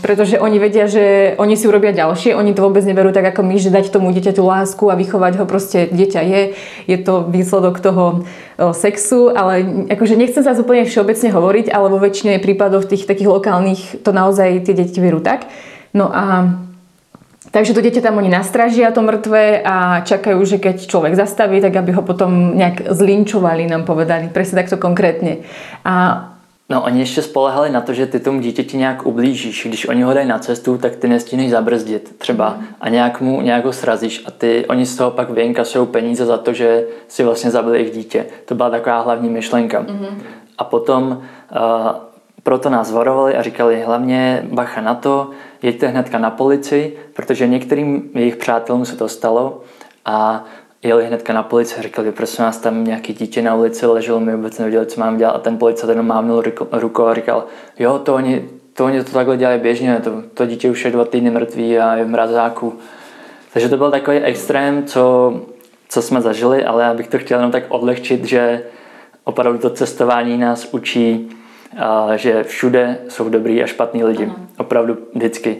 pretože oni vedia, že oni si urobia ďalšie, oni to vôbec neberú tak ako my, že dať tomu dieťaťu lásku a vychovať ho, proste dieťa je, je to výsledok toho o, sexu, ale akože nechcem sa úplne všeobecne hovoriť, ale vo väčšine prípadov tých takých lokálnych to naozaj tie deti berú tak. No a Takže to dieťa tam oni nastražia to mŕtve a čakajú, že keď človek zastaví, tak aby ho potom nejak zlinčovali, nám povedali. Presne takto konkrétně. A No oni ještě spolehali na to, že ty tomu dítěti nějak ublížíš. Když oni ho dají na cestu, tak ty nestihneš zabrzdit třeba a nějak mu nějak ho srazíš a ty, oni z toho pak vyinkasují peníze za to, že si vlastně zabili jejich dítě. To byla taková hlavní myšlenka. Mm-hmm. A potom uh, proto nás varovali a říkali hlavně bacha na to, jeďte hnedka na policii, protože některým jejich přátelům se to stalo a jeli hnedka na policii a říkali, prosím nás, tam nějaký dítě na ulici leželo, my vůbec nevěděli, co mám dělat a ten policajt jenom mávnul rukou a říkal, jo, to oni, to oni to takhle dělají běžně, to, to dítě už je dva týdny mrtvý a je v mrazáku. Takže to byl takový extrém, co, co jsme zažili, ale já bych to chtěl jenom tak odlehčit, že opravdu to cestování nás učí a že všude jsou dobrý a špatný lidi. Ano. Opravdu vždycky.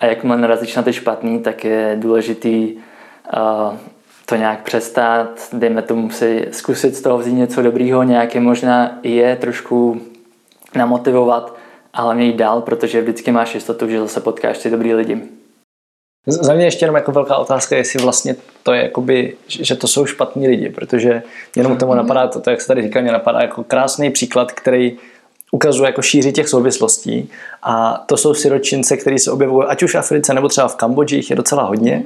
A jakmile narazíš na ty špatný, tak je důležitý uh, to nějak přestat, dejme tomu si zkusit z toho vzít něco dobrýho, nějaké možná je trošku namotivovat, ale hlavně jít dál, protože vždycky máš jistotu, že zase potkáš ty dobrý lidi. Za mě ještě jenom jako velká otázka, jestli vlastně to je jakoby, že to jsou špatní lidi, protože jenom tomu napadá to, to jak se tady říká, mě napadá jako krásný příklad, který ukazuje jako šíři těch souvislostí a to jsou siročince, které se objevují ať už v Africe nebo třeba v Kambodži, jich je docela hodně,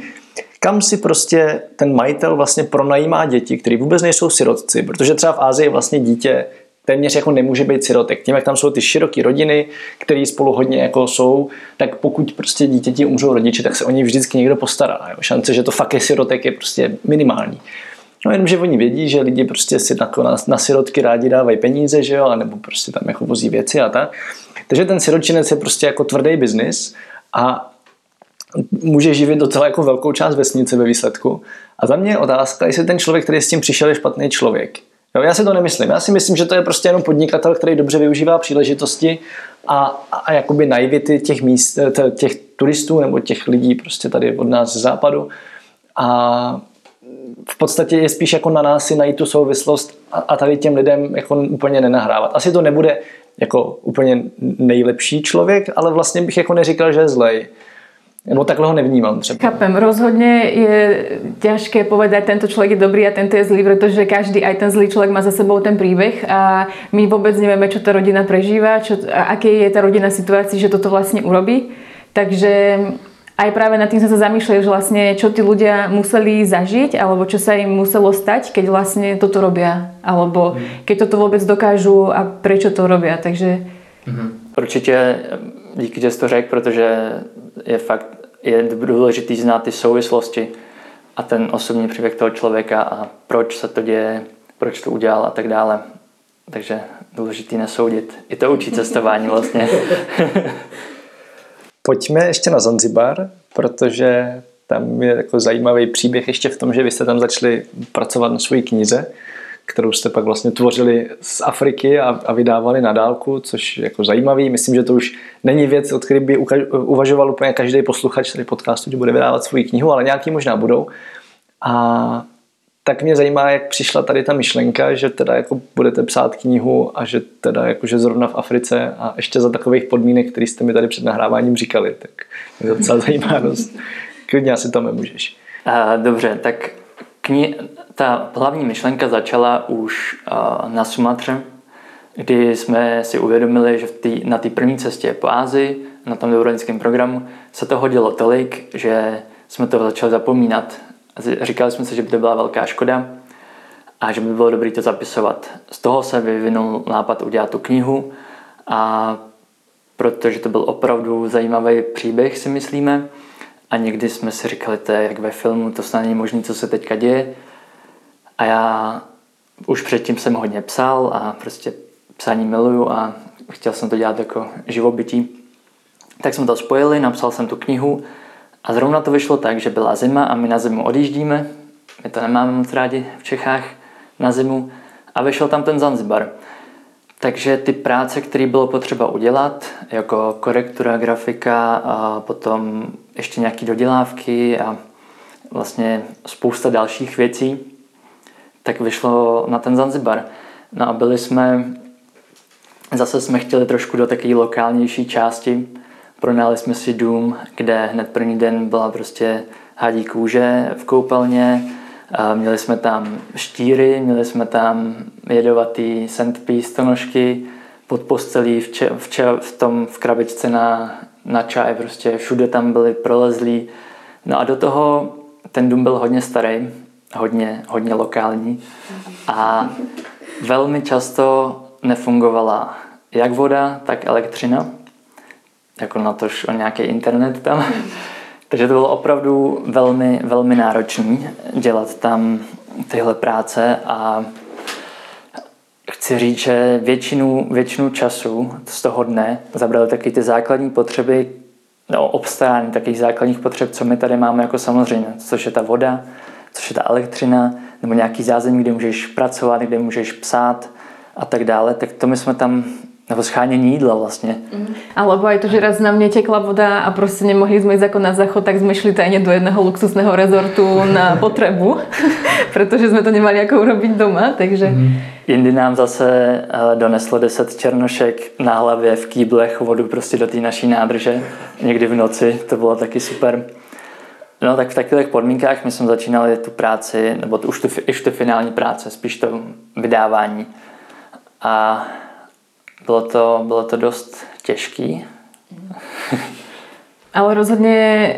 kam si prostě ten majitel vlastně pronajímá děti, které vůbec nejsou sirotci, protože třeba v Ázii vlastně dítě téměř jako nemůže být sirotek. Tím, jak tam jsou ty široké rodiny, které spolu hodně jako jsou, tak pokud prostě dítěti umřou rodiče, tak se o ně vždycky někdo postará. Jo. Šance, že to fakt je sirotek, je prostě minimální. No jenom, že oni vědí, že lidi prostě si na, na, na sirotky rádi dávají peníze, že jo, nebo prostě tam jako vozí věci a tak. Takže ten siročinec je prostě jako tvrdý biznis a může živit docela jako velkou část vesnice ve výsledku. A za mě je otázka, jestli ten člověk, který s tím přišel, je špatný člověk. Jo, já si to nemyslím. Já si myslím, že to je prostě jenom podnikatel, který dobře využívá příležitosti a, a, a jakoby naivity těch míst, těch turistů nebo těch lidí prostě tady od nás z západu. A v podstatě je spíš jako na nás si najít tu souvislost a, a tady těm lidem jako úplně nenahrávat. Asi to nebude jako úplně nejlepší člověk, ale vlastně bych jako neříkal, že je zlej. Nebo takhle ho nevnímám třeba. Chápem, rozhodně je těžké povedať, tento člověk je dobrý a tento je zlý, protože každý, aj ten zlý člověk má za sebou ten příběh a my vůbec nevíme, čo ta rodina prežívá, čo, a aký je ta rodina situací, že toto vlastně urobí. Takže aj práve nad tým sme sa zamýšľali, že vlastne čo tí ľudia museli zažiť, alebo čo sa im muselo stať, keď vlastne toto robia, alebo mhm. keď toto vôbec dokážu a prečo to robia, takže... Mm-hmm. Určitě díky, že jsi to řekl, protože je fakt je důležitý znát ty souvislosti a ten osobní příběh toho člověka a proč se to děje, proč to udělal a tak dále. Takže důležitý nesoudit. I to učí cestování vlastně. Pojďme ještě na Zanzibar, protože tam je jako zajímavý příběh ještě v tom, že vy jste tam začali pracovat na své knize, kterou jste pak vlastně tvořili z Afriky a, a vydávali na dálku, což je jako zajímavý. Myslím, že to už není věc, od které by uvažoval úplně každý posluchač tady podcastu, že bude vydávat svou knihu, ale nějaký možná budou. A tak mě zajímá, jak přišla tady ta myšlenka, že teda jako budete psát knihu a že teda jakože zrovna v Africe a ještě za takových podmínek, které jste mi tady před nahráváním říkali, tak mě docela zajímá dost. Klidně asi tam můžeš. Uh, dobře, tak kni- ta hlavní myšlenka začala už na Sumatře, kdy jsme si uvědomili, že v tý, na té první cestě po Ázii, na tom dobrovolnickém programu, se to hodilo tolik, že jsme to začali zapomínat. Říkali jsme si, že by to byla velká škoda a že by bylo dobré to zapisovat. Z toho se vyvinul nápad udělat tu knihu a protože to byl opravdu zajímavý příběh, si myslíme. A někdy jsme si říkali, to je jak ve filmu, to snad není možné, co se teďka děje. A já už předtím jsem hodně psal a prostě psání miluju a chtěl jsem to dělat jako živobytí. Tak jsme to spojili, napsal jsem tu knihu a zrovna to vyšlo tak, že byla zima a my na zimu odjíždíme. My to nemáme moc rádi v Čechách na zimu. A vyšel tam ten Zanzibar. Takže ty práce, které bylo potřeba udělat, jako korektura, grafika a potom ještě nějaké dodělávky a vlastně spousta dalších věcí, tak vyšlo na ten Zanzibar. No a byli jsme, zase jsme chtěli trošku do takové lokálnější části. Pronali jsme si dům, kde hned první den byla prostě hadí kůže v koupelně, Měli jsme tam štíry, měli jsme tam jedovatý sandpí stonožky, pod postelí v, če, v, če, v tom v krabičce na, na čaj, prostě všude tam byly prolezlí. No a do toho ten dům byl hodně starý, hodně, hodně lokální a velmi často nefungovala jak voda, tak elektřina. Jako na tož o nějaký internet tam. Takže to bylo opravdu velmi, velmi náročné dělat tam tyhle práce a chci říct, že většinu, většinu času z toho dne zabrali taky ty základní potřeby, no, obstarání takových základních potřeb, co my tady máme jako samozřejmě, což je ta voda, což je ta elektřina, nebo nějaký zázemí, kde můžeš pracovat, kde můžeš psát a tak dále, tak to my jsme tam nebo schánění jídla vlastně. Mm. Alebo aj to, že raz na mě tekla voda a prostě nemohli jsme jít jako na záchod, tak jsme šli tajně do jedného luxusného rezortu na potrebu, protože jsme to nemali jako urobiť doma, takže... Mm. Jindy nám zase eh, doneslo 10 černošek na hlavě v kýblech vodu prostě do té naší nádrže, někdy v noci, to bylo taky super. No tak v takových podmínkách my jsme začínali tu práci, nebo už tu, už tu finální práce, spíš to vydávání. A bylo to, bylo to dost těžký. Ale rozhodně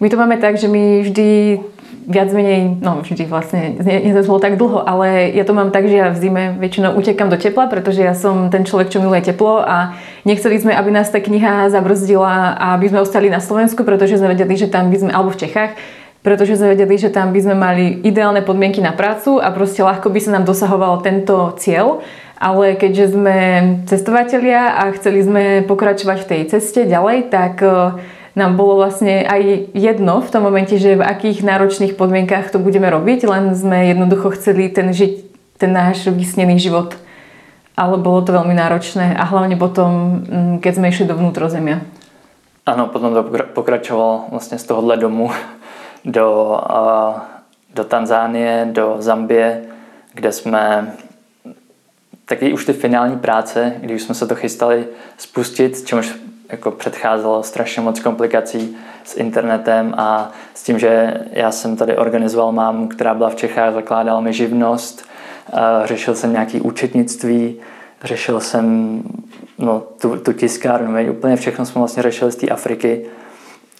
my to máme tak, že my vždy viac menej, no vždy vlastne, nie, bolo tak dlho, ale ja to mám tak, že ja v zime väčšinou utekam do tepla, pretože ja som ten človek, čo miluje teplo a nechceli sme, aby nás tá kniha zabrzdila a aby sme ostali na Slovensku, pretože sme vedeli, že tam by sme, alebo v Čechách, pretože sme vedeli, že tam by sme mali ideálne podmienky na prácu a proste ľahko by sa nám dosahoval tento cieľ ale keďže sme cestovatelia a chceli sme pokračovať v tej ceste ďalej, tak e, nám bolo vlastne aj jedno v tom momente, že v akých náročných podmienkách to budeme robiť, len sme jednoducho chceli ten žiť ten náš vysnený život. Ale bolo to veľmi náročné a hlavne potom, mm, keď sme išli do vnútrozemia. Ano, potom to pokračovalo vlastně z tohohle domu do, do Tanzánie, do Zambie, kde jsme taky už ty finální práce, když jsme se to chystali spustit, čemuž jako předcházelo strašně moc komplikací s internetem a s tím, že já jsem tady organizoval mámu, která byla v Čechách, zakládala mi živnost, řešil jsem nějaký účetnictví, řešil jsem no, tu, tu tiskárnu, úplně všechno jsme vlastně řešili z té Afriky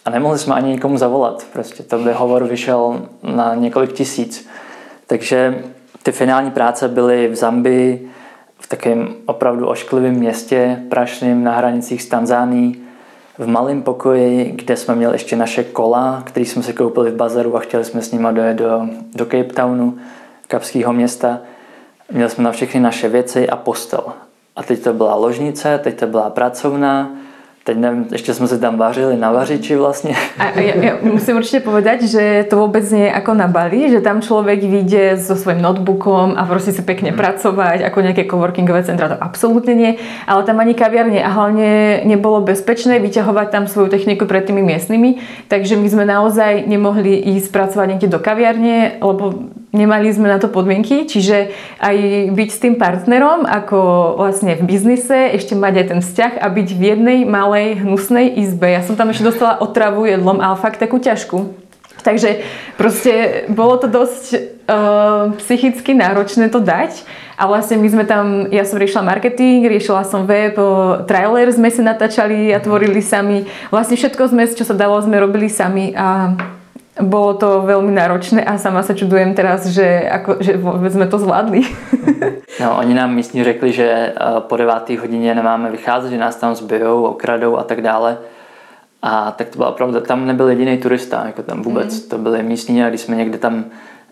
a nemohli jsme ani nikomu zavolat. Prostě to by hovor vyšel na několik tisíc. Takže ty finální práce byly v Zambii, v takém opravdu ošklivém městě, prašným na hranicích s Tanzánií, v malém pokoji, kde jsme měli ještě naše kola, které jsme si koupili v bazaru a chtěli jsme s nimi dojet do, do Cape Townu, kapského města. Měli jsme na všechny naše věci a postel. A teď to byla ložnice, teď to byla pracovna, Teď nevím, ještě jsme si tam vařili na vařiči vlastně. A ja, ja musím určitě povedať, že to vůbec nie je jako na Bali, že tam člověk vyjde so svým notebookom a prostě si pekne mm. pracovať, jako nějaké coworkingové centra, to absolutně nie. Ale tam ani kaviarne a hlavně nebolo bezpečné vyťahovať tam svoju techniku pred tými miestnymi, takže my jsme naozaj nemohli ísť pracovať niekde do kaviarne, lebo nemali sme na to podmienky, čiže aj byť s tým partnerom, ako vlastne v biznise, ešte mať aj ten vzťah a byť v jednej malej hnusnej izbe. Ja som tam ešte dostala otravu jedlom, ale fakt takú ťažkú. Takže proste bolo to dosť uh, psychicky náročné to dať a vlastne my sme tam, ja som riešila marketing, riešila som web, uh, trailer sme si natáčali a tvorili sami. Vlastne všetko sme, čo sa dalo, sme robili sami a bolo to veľmi náročné a sama sa čudujem teraz, že, ako, že vôbec sme to zvládli. No, oni nám místní řekli, že po devátý hodině nemáme vycházet, že nás tam zbijou, okradou a tak dále. A tak to byla pravda, tam nebyl jediný turista, jako tam vůbec, mm. to byli místní a když jsme někde tam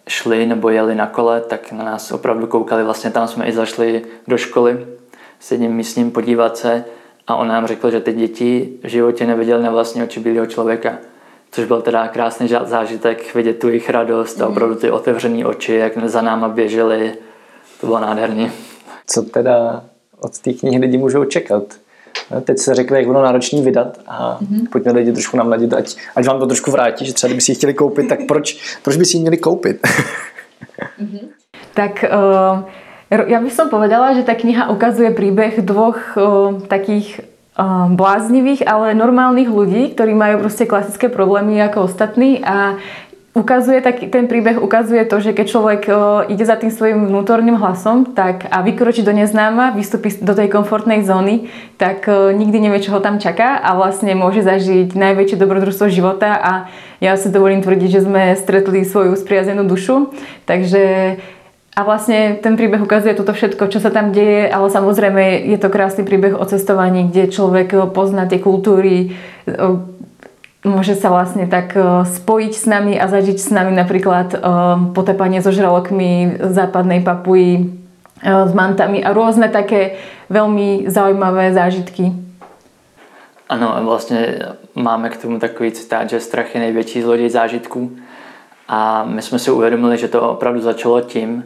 šli nebo jeli na kole, tak na nás opravdu koukali, vlastně tam jsme i zašli do školy s jedním místním podívat se a on nám řekl, že ty děti v životě neviděli na vlastní oči bílého člověka. Což byl teda krásný zážitek, vidět tu jejich radost a mhm. opravdu ty otevřené oči, jak za náma běželi, to bylo nádherný. Co teda od té knihy lidi můžou čekat? Teď se řekli, jak bylo náročný vydat a mm-hmm. pojďme lidi trošku namladit, ať, ať vám to trošku vrátí, že třeba kdyby si ji chtěli koupit, tak proč, proč by si ji měli koupit? mm-hmm. Tak uh, ja by som povedala, že tá kniha ukazuje príbeh dvoch uh, takých bláznivých, ale normálnych ľudí, ktorí majú proste klasické problémy ako ostatní a ukazuje tak, ten príbeh ukazuje to, že keď človek ide za tým svojim vnútorným hlasom tak, a vykročí do neznáma, vystúpi do tej komfortnej zóny, tak o, nikdy nevie, čo ho tam čaká a vlastne môže zažiť najväčšie dobrodružstvo života a ja si dovolím tvrdiť, že sme stretli svoju spriazenú dušu. Takže a vlastne ten príbeh ukazuje toto všetko, čo sa tam deje, ale samozrejme je to krásny príbeh o cestovaní, kde človek pozná tie kultúry, môže sa vlastne tak e, spojiť s nami a zažiť s nami napríklad e, potepanie so žralokmi západnej papuji s mantami a rôzne také veľmi zaujímavé zážitky. Ano, vlastně máme k tomu takový citát, že strach je největší zloděj zážitků. A my jsme si uvědomili, že to opravdu začalo tím,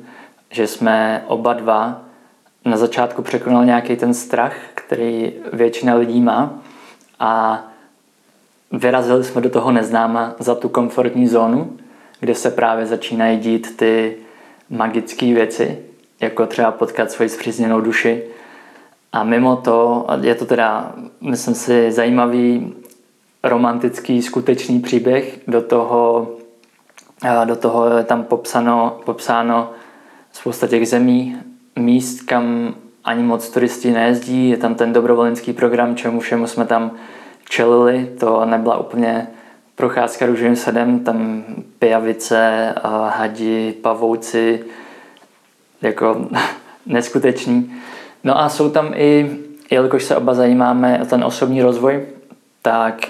že jsme oba dva na začátku překonali nějaký ten strach, který většina lidí má. A vyrazili jsme do toho neznáma za tu komfortní zónu, kde se právě začínají dít ty magické věci, jako třeba potkat svoji zpřízněnou duši. A mimo to je to teda, myslím si, zajímavý romantický, skutečný příběh. Do toho, do toho je tam popsáno, popsáno spousta těch zemí, míst, kam ani moc turisti nejezdí. Je tam ten dobrovolnický program, čemu všemu jsme tam čelili. To nebyla úplně procházka růžovým sadem, tam pijavice, hadi, pavouci, jako neskutečný. No a jsou tam i, jelikož se oba zajímáme o ten osobní rozvoj, tak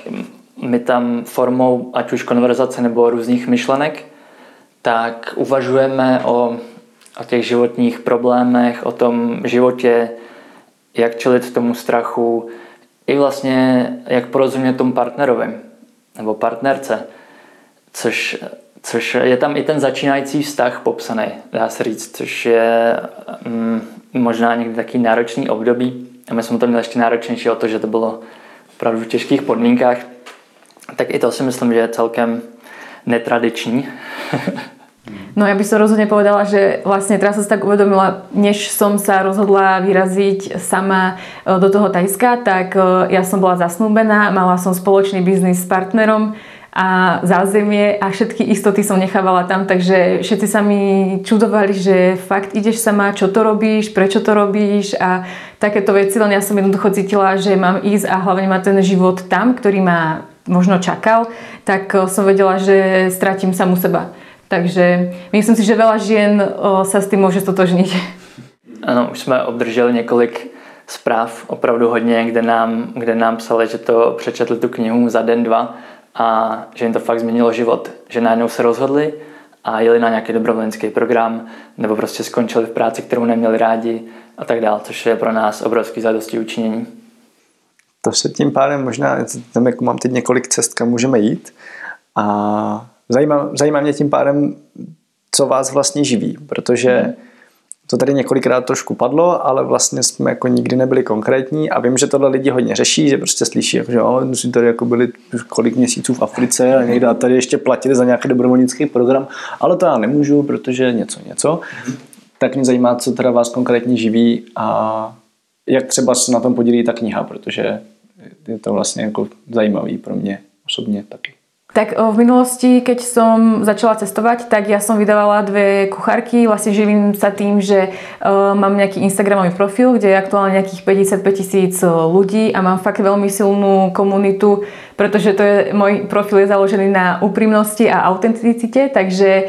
my tam formou ať už konverzace nebo různých myšlenek, tak uvažujeme o, o těch životních problémech, o tom životě, jak čelit tomu strachu, i vlastně jak porozumět tomu partnerovi nebo partnerce, což, což je tam i ten začínající vztah popsaný, dá se říct, což je mm, možná někdy taký náročný období. A my jsme to měli ještě náročnější o to, že to bylo opravdu v těžkých podmínkách. Tak i to si myslím, že je celkem netradiční. No ja by som rozhodne povedala, že vlastne teraz som sa tak uvedomila, než som sa rozhodla vyraziť sama e, do toho Tajska, tak e, ja som bola zasnúbená, mala som spoločný biznis s partnerom a zázemie a všetky istoty som nechávala tam, takže všetci sa mi čudovali, že fakt ideš sama, čo to robíš, prečo to robíš a takéto veci, len ja som jednoducho cítila, že mám ísť a hlavne má ten život tam, ktorý ma možno čakal, tak e, som vedela, že stratím samu seba. Takže myslím si, že veľa žien sa s tým môže stotožniť. Ano, už jsme obdrželi několik zpráv, opravdu hodně, kde nám, kde nám psali, že to přečetli tu knihu za den, dva a že jim to fakt změnilo život. Že najednou se rozhodli a jeli na nějaký dobrovolnický program nebo prostě skončili v práci, kterou neměli rádi a tak dále, což je pro nás obrovský zadosti učinění. To se tím pádem možná, tam jako mám teď několik cest, kam můžeme jít a Zajímá, zajímá mě tím pádem, co vás vlastně živí, protože to tady několikrát trošku padlo, ale vlastně jsme jako nikdy nebyli konkrétní a vím, že tohle lidi hodně řeší, že prostě slyší, jako, že jo, si tady jako byli kolik měsíců v Africe a někde a tady ještě platili za nějaký dobrovolnický program, ale to já nemůžu, protože něco, něco. Tak mě zajímá, co teda vás konkrétně živí a jak třeba se na tom podílí ta kniha, protože je to vlastně jako zajímavý pro mě osobně taky. Tak v minulosti, keď som začala cestovať, tak ja som vydávala dve kuchárky. Vlastne živím sa tým, že mám nejaký Instagramový profil, kde je aktuálne nejakých 55 tisíc ľudí a mám fakt veľmi silnú komunitu pretože to je, môj profil je založený na úprimnosti a autenticite, takže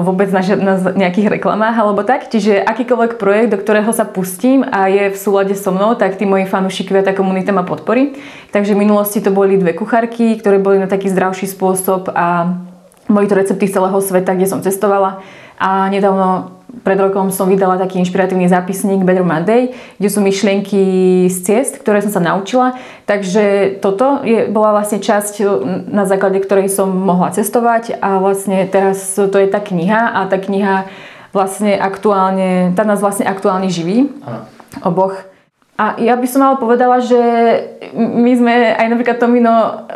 vôbec na, na nejakých reklamách alebo tak. Čiže akýkoľvek projekt, do ktorého sa pustím a je v súlade so mnou, tak tí moji fanúšikovia, tá komunita ma podporí. Takže v minulosti to boli dve kuchárky, ktoré boli na taký zdravší spôsob a boli to recepty z celého sveta, kde som cestovala. A nedávno pred rokom som vydala taký inšpiratívny zápisník Better Monday, kde sú myšlienky z ciest, ktoré som sa naučila. Takže toto je, bola vlastne časť, na základe ktorej som mohla cestovať a vlastne teraz to je tá kniha a tá kniha vlastne aktuálne, tá nás vlastne aktuálne živí. Aha. Oboch. A ja by som ale povedala, že my sme aj napríklad Tomino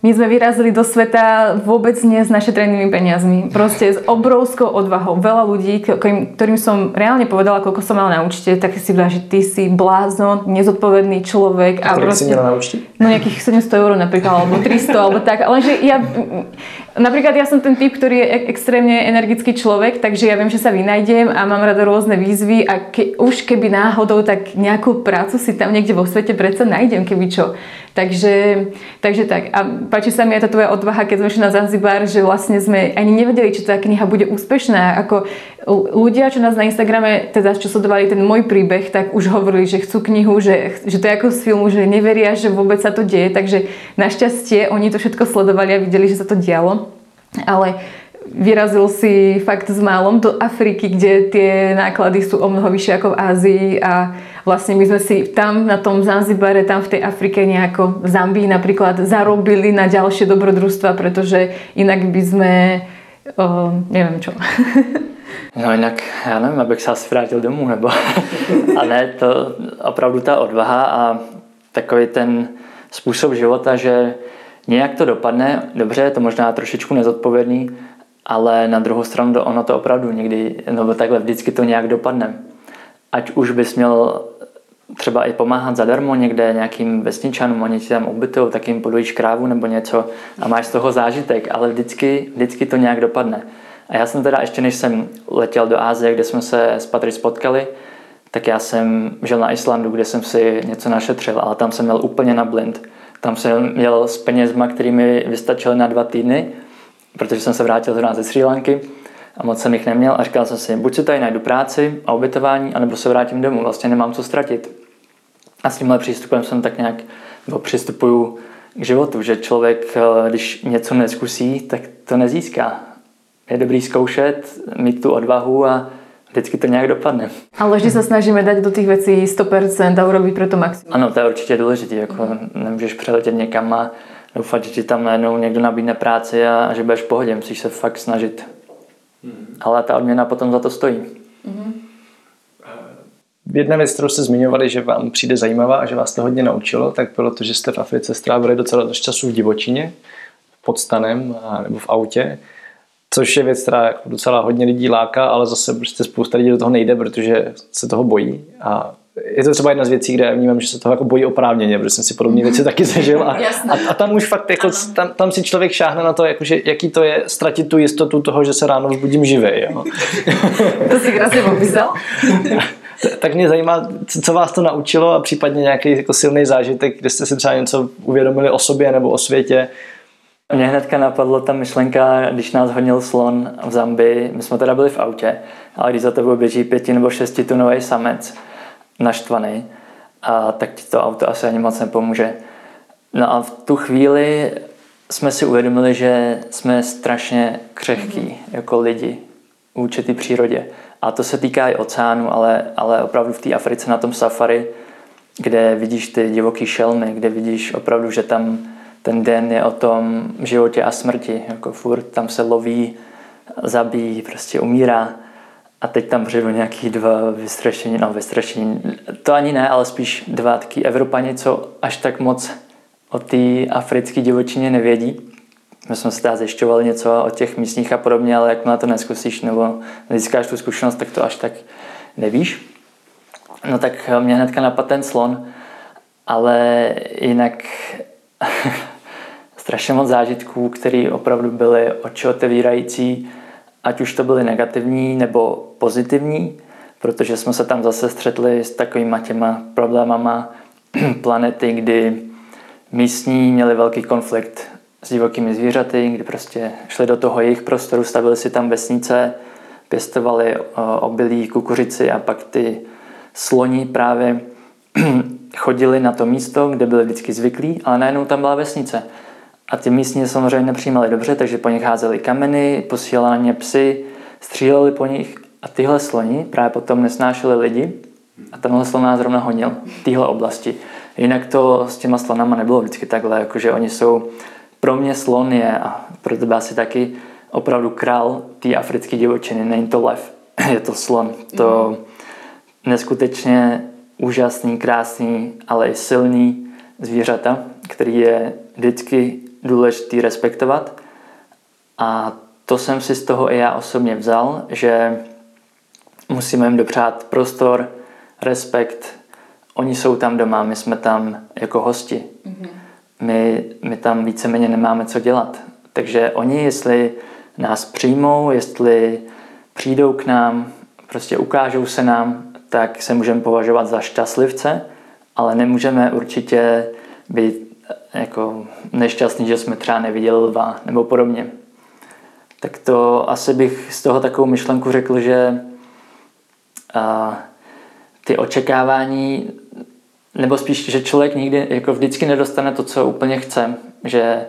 my sme vyrazili do sveta vôbec nie s našetrenými peniazmi. Proste s obrovskou odvahou. Veľa ľudí, ktorým som reálne povedala, koľko som mala na účte, tak si povedala, že ty si blázon, nezodpovedný človek. A, a proste, si mala na účte? No nejakých 700 eur napríklad, alebo 300, alebo tak. Lenže ja, napríklad ja som ten typ, ktorý je extrémne energický človek, takže ja viem, že sa vynajdem a mám rada rôzne výzvy a ke, už keby náhodou, tak nejakú prácu si tam niekde vo svete predsa nájdem, keby čo. Takže, takže tak. A páči sa mi aj tá tvoja odvaha, keď sme šli na Zanzibar, že vlastne sme ani nevedeli, či tá kniha bude úspešná. Ako ľudia, čo nás na Instagrame, teda čo sledovali ten môj príbeh, tak už hovorili, že chcú knihu, že, že to je ako z filmu, že neveria, že vôbec sa to deje. Takže našťastie oni to všetko sledovali a videli, že sa to dialo. Ale vyrazil si fakt s málom do Afriky, kde tie náklady sú o mnoho vyššie ako v Ázii a vlastne my sme si tam na tom Zanzibare, tam v tej Afrike nejako v Zambii napríklad zarobili na ďalšie dobrodružstva, pretože inak by sme o, neviem čo. No jinak, já nevím, abych se asi vrátil domů, nebo... a ne, to opravdu ta odvaha a takový ten způsob života, že nějak to dopadne, dobře, je to možná trošičku nezodpovědný, ale na druhou stranu ono to opravdu někdy, nebo takhle vždycky to nějak dopadne. Ať už bys měl třeba i pomáhat zadarmo někde nějakým vesničanům, oni ti tam ubytují, tak jim podojíš krávu nebo něco a máš z toho zážitek, ale vždycky, vždycky to nějak dopadne. A já jsem teda ještě než jsem letěl do Ázie, kde jsme se s Patry spotkali, tak já jsem žil na Islandu, kde jsem si něco našetřil, ale tam jsem měl úplně na blind. Tam jsem měl s penězma, kterými vystačily na dva týdny protože jsem se vrátil zrovna ze Sri Lanky a moc jsem jich neměl a říkal jsem si, buď si tady najdu práci a ubytování, anebo se vrátím domů, vlastně nemám co ztratit. A s tímhle přístupem jsem tak nějak, nebo přistupuju k životu, že člověk, eh, když něco neskusí, tak to nezíská. Je dobrý zkoušet, mít tu odvahu a vždycky to nějak dopadne. Ale vždy se snažíme dát do těch věcí 100% a urobit pro to maximum. Ano, to je určitě důležité. Jako nemůžeš přeletět někam a doufat, že ti tam najednou někdo nabídne práci a, a že budeš v pohodě. Musíš se fakt snažit. Mm. Ale ta odměna potom za to stojí. Mm. V jedné věc, kterou jste zmiňovali, že vám přijde zajímavá a že vás to hodně naučilo, tak bylo to, že jste v Africe strávili docela dost času v divočině, pod stanem a, nebo v autě, což je věc, která jako docela hodně lidí láká, ale zase prostě spousta lidí do toho nejde, protože se toho bojí a je to třeba jedna z věcí, kde vnímám, že se toho jako bojí oprávněně, protože jsem si podobné věci taky zažil a, a, a tam už fakt jako, tam, tam, si člověk šáhne na to, jakože, jaký to je ztratit tu jistotu toho, že se ráno vzbudím živý. Jo. to si krásně popsal. tak mě zajímá, co vás to naučilo a případně nějaký jako silný zážitek, kde jste si třeba něco uvědomili o sobě nebo o světě. Mě hnedka napadla ta myšlenka, když nás honil slon v Zambii, my jsme teda byli v autě, ale když za tebou běží pěti nebo šestitunový samec, naštvaný, a tak ti to auto asi ani moc nepomůže. No a v tu chvíli jsme si uvědomili, že jsme strašně křehký mm-hmm. jako lidi vůči té přírodě. A to se týká i oceánu, ale, ale opravdu v té Africe na tom safari, kde vidíš ty divoký šelmy, kde vidíš opravdu, že tam ten den je o tom životě a smrti. Jako furt tam se loví, zabíjí, prostě umírá. A teď tam přijdu nějaký dva vystrašení, no vystrašení, to ani ne, ale spíš dva taky Evropani, co až tak moc o té africké divočině nevědí. My jsme se teda zjišťovali něco o těch místních a podobně, ale jak na to neskusíš nebo nezískáš tu zkušenost, tak to až tak nevíš. No tak mě hnedka napadl ten slon, ale jinak strašně moc zážitků, které opravdu byly oči otevírající, ať už to byly negativní nebo pozitivní, protože jsme se tam zase střetli s takovýma těma problémama planety, kdy místní měli velký konflikt s divokými zvířaty, kdy prostě šli do toho jejich prostoru, stavili si tam vesnice, pěstovali eh, obilí, kukuřici a pak ty sloni právě chodili na to místo, kde byli vždycky zvyklí, ale najednou tam byla vesnice. A ty místní samozřejmě nepřijímali dobře, takže po nich házeli kameny, posílali na ně psy, stříleli po nich a tyhle sloni právě potom nesnášeli lidi a tenhle slon nás zrovna honil v téhle oblasti. Jinak to s těma slonama nebylo vždycky takhle, jakože oni jsou, pro mě slon je a pro tebe asi taky opravdu král té africké divočiny, není to lev, je to slon. To neskutečně úžasný, krásný, ale i silný zvířata, který je vždycky důležitý respektovat. A to jsem si z toho i já osobně vzal, že musíme jim dopřát prostor, respekt. Oni jsou tam doma, my jsme tam jako hosti. Mm-hmm. My, my tam víceméně nemáme co dělat. Takže oni, jestli nás přijmou, jestli přijdou k nám, prostě ukážou se nám, tak se můžeme považovat za šťastlivce, ale nemůžeme určitě být jako nešťastný, že jsme třeba neviděli lva nebo podobně. Tak to asi bych z toho takovou myšlenku řekl, že a, ty očekávání, nebo spíš, že člověk nikdy jako vždycky nedostane to, co úplně chce, že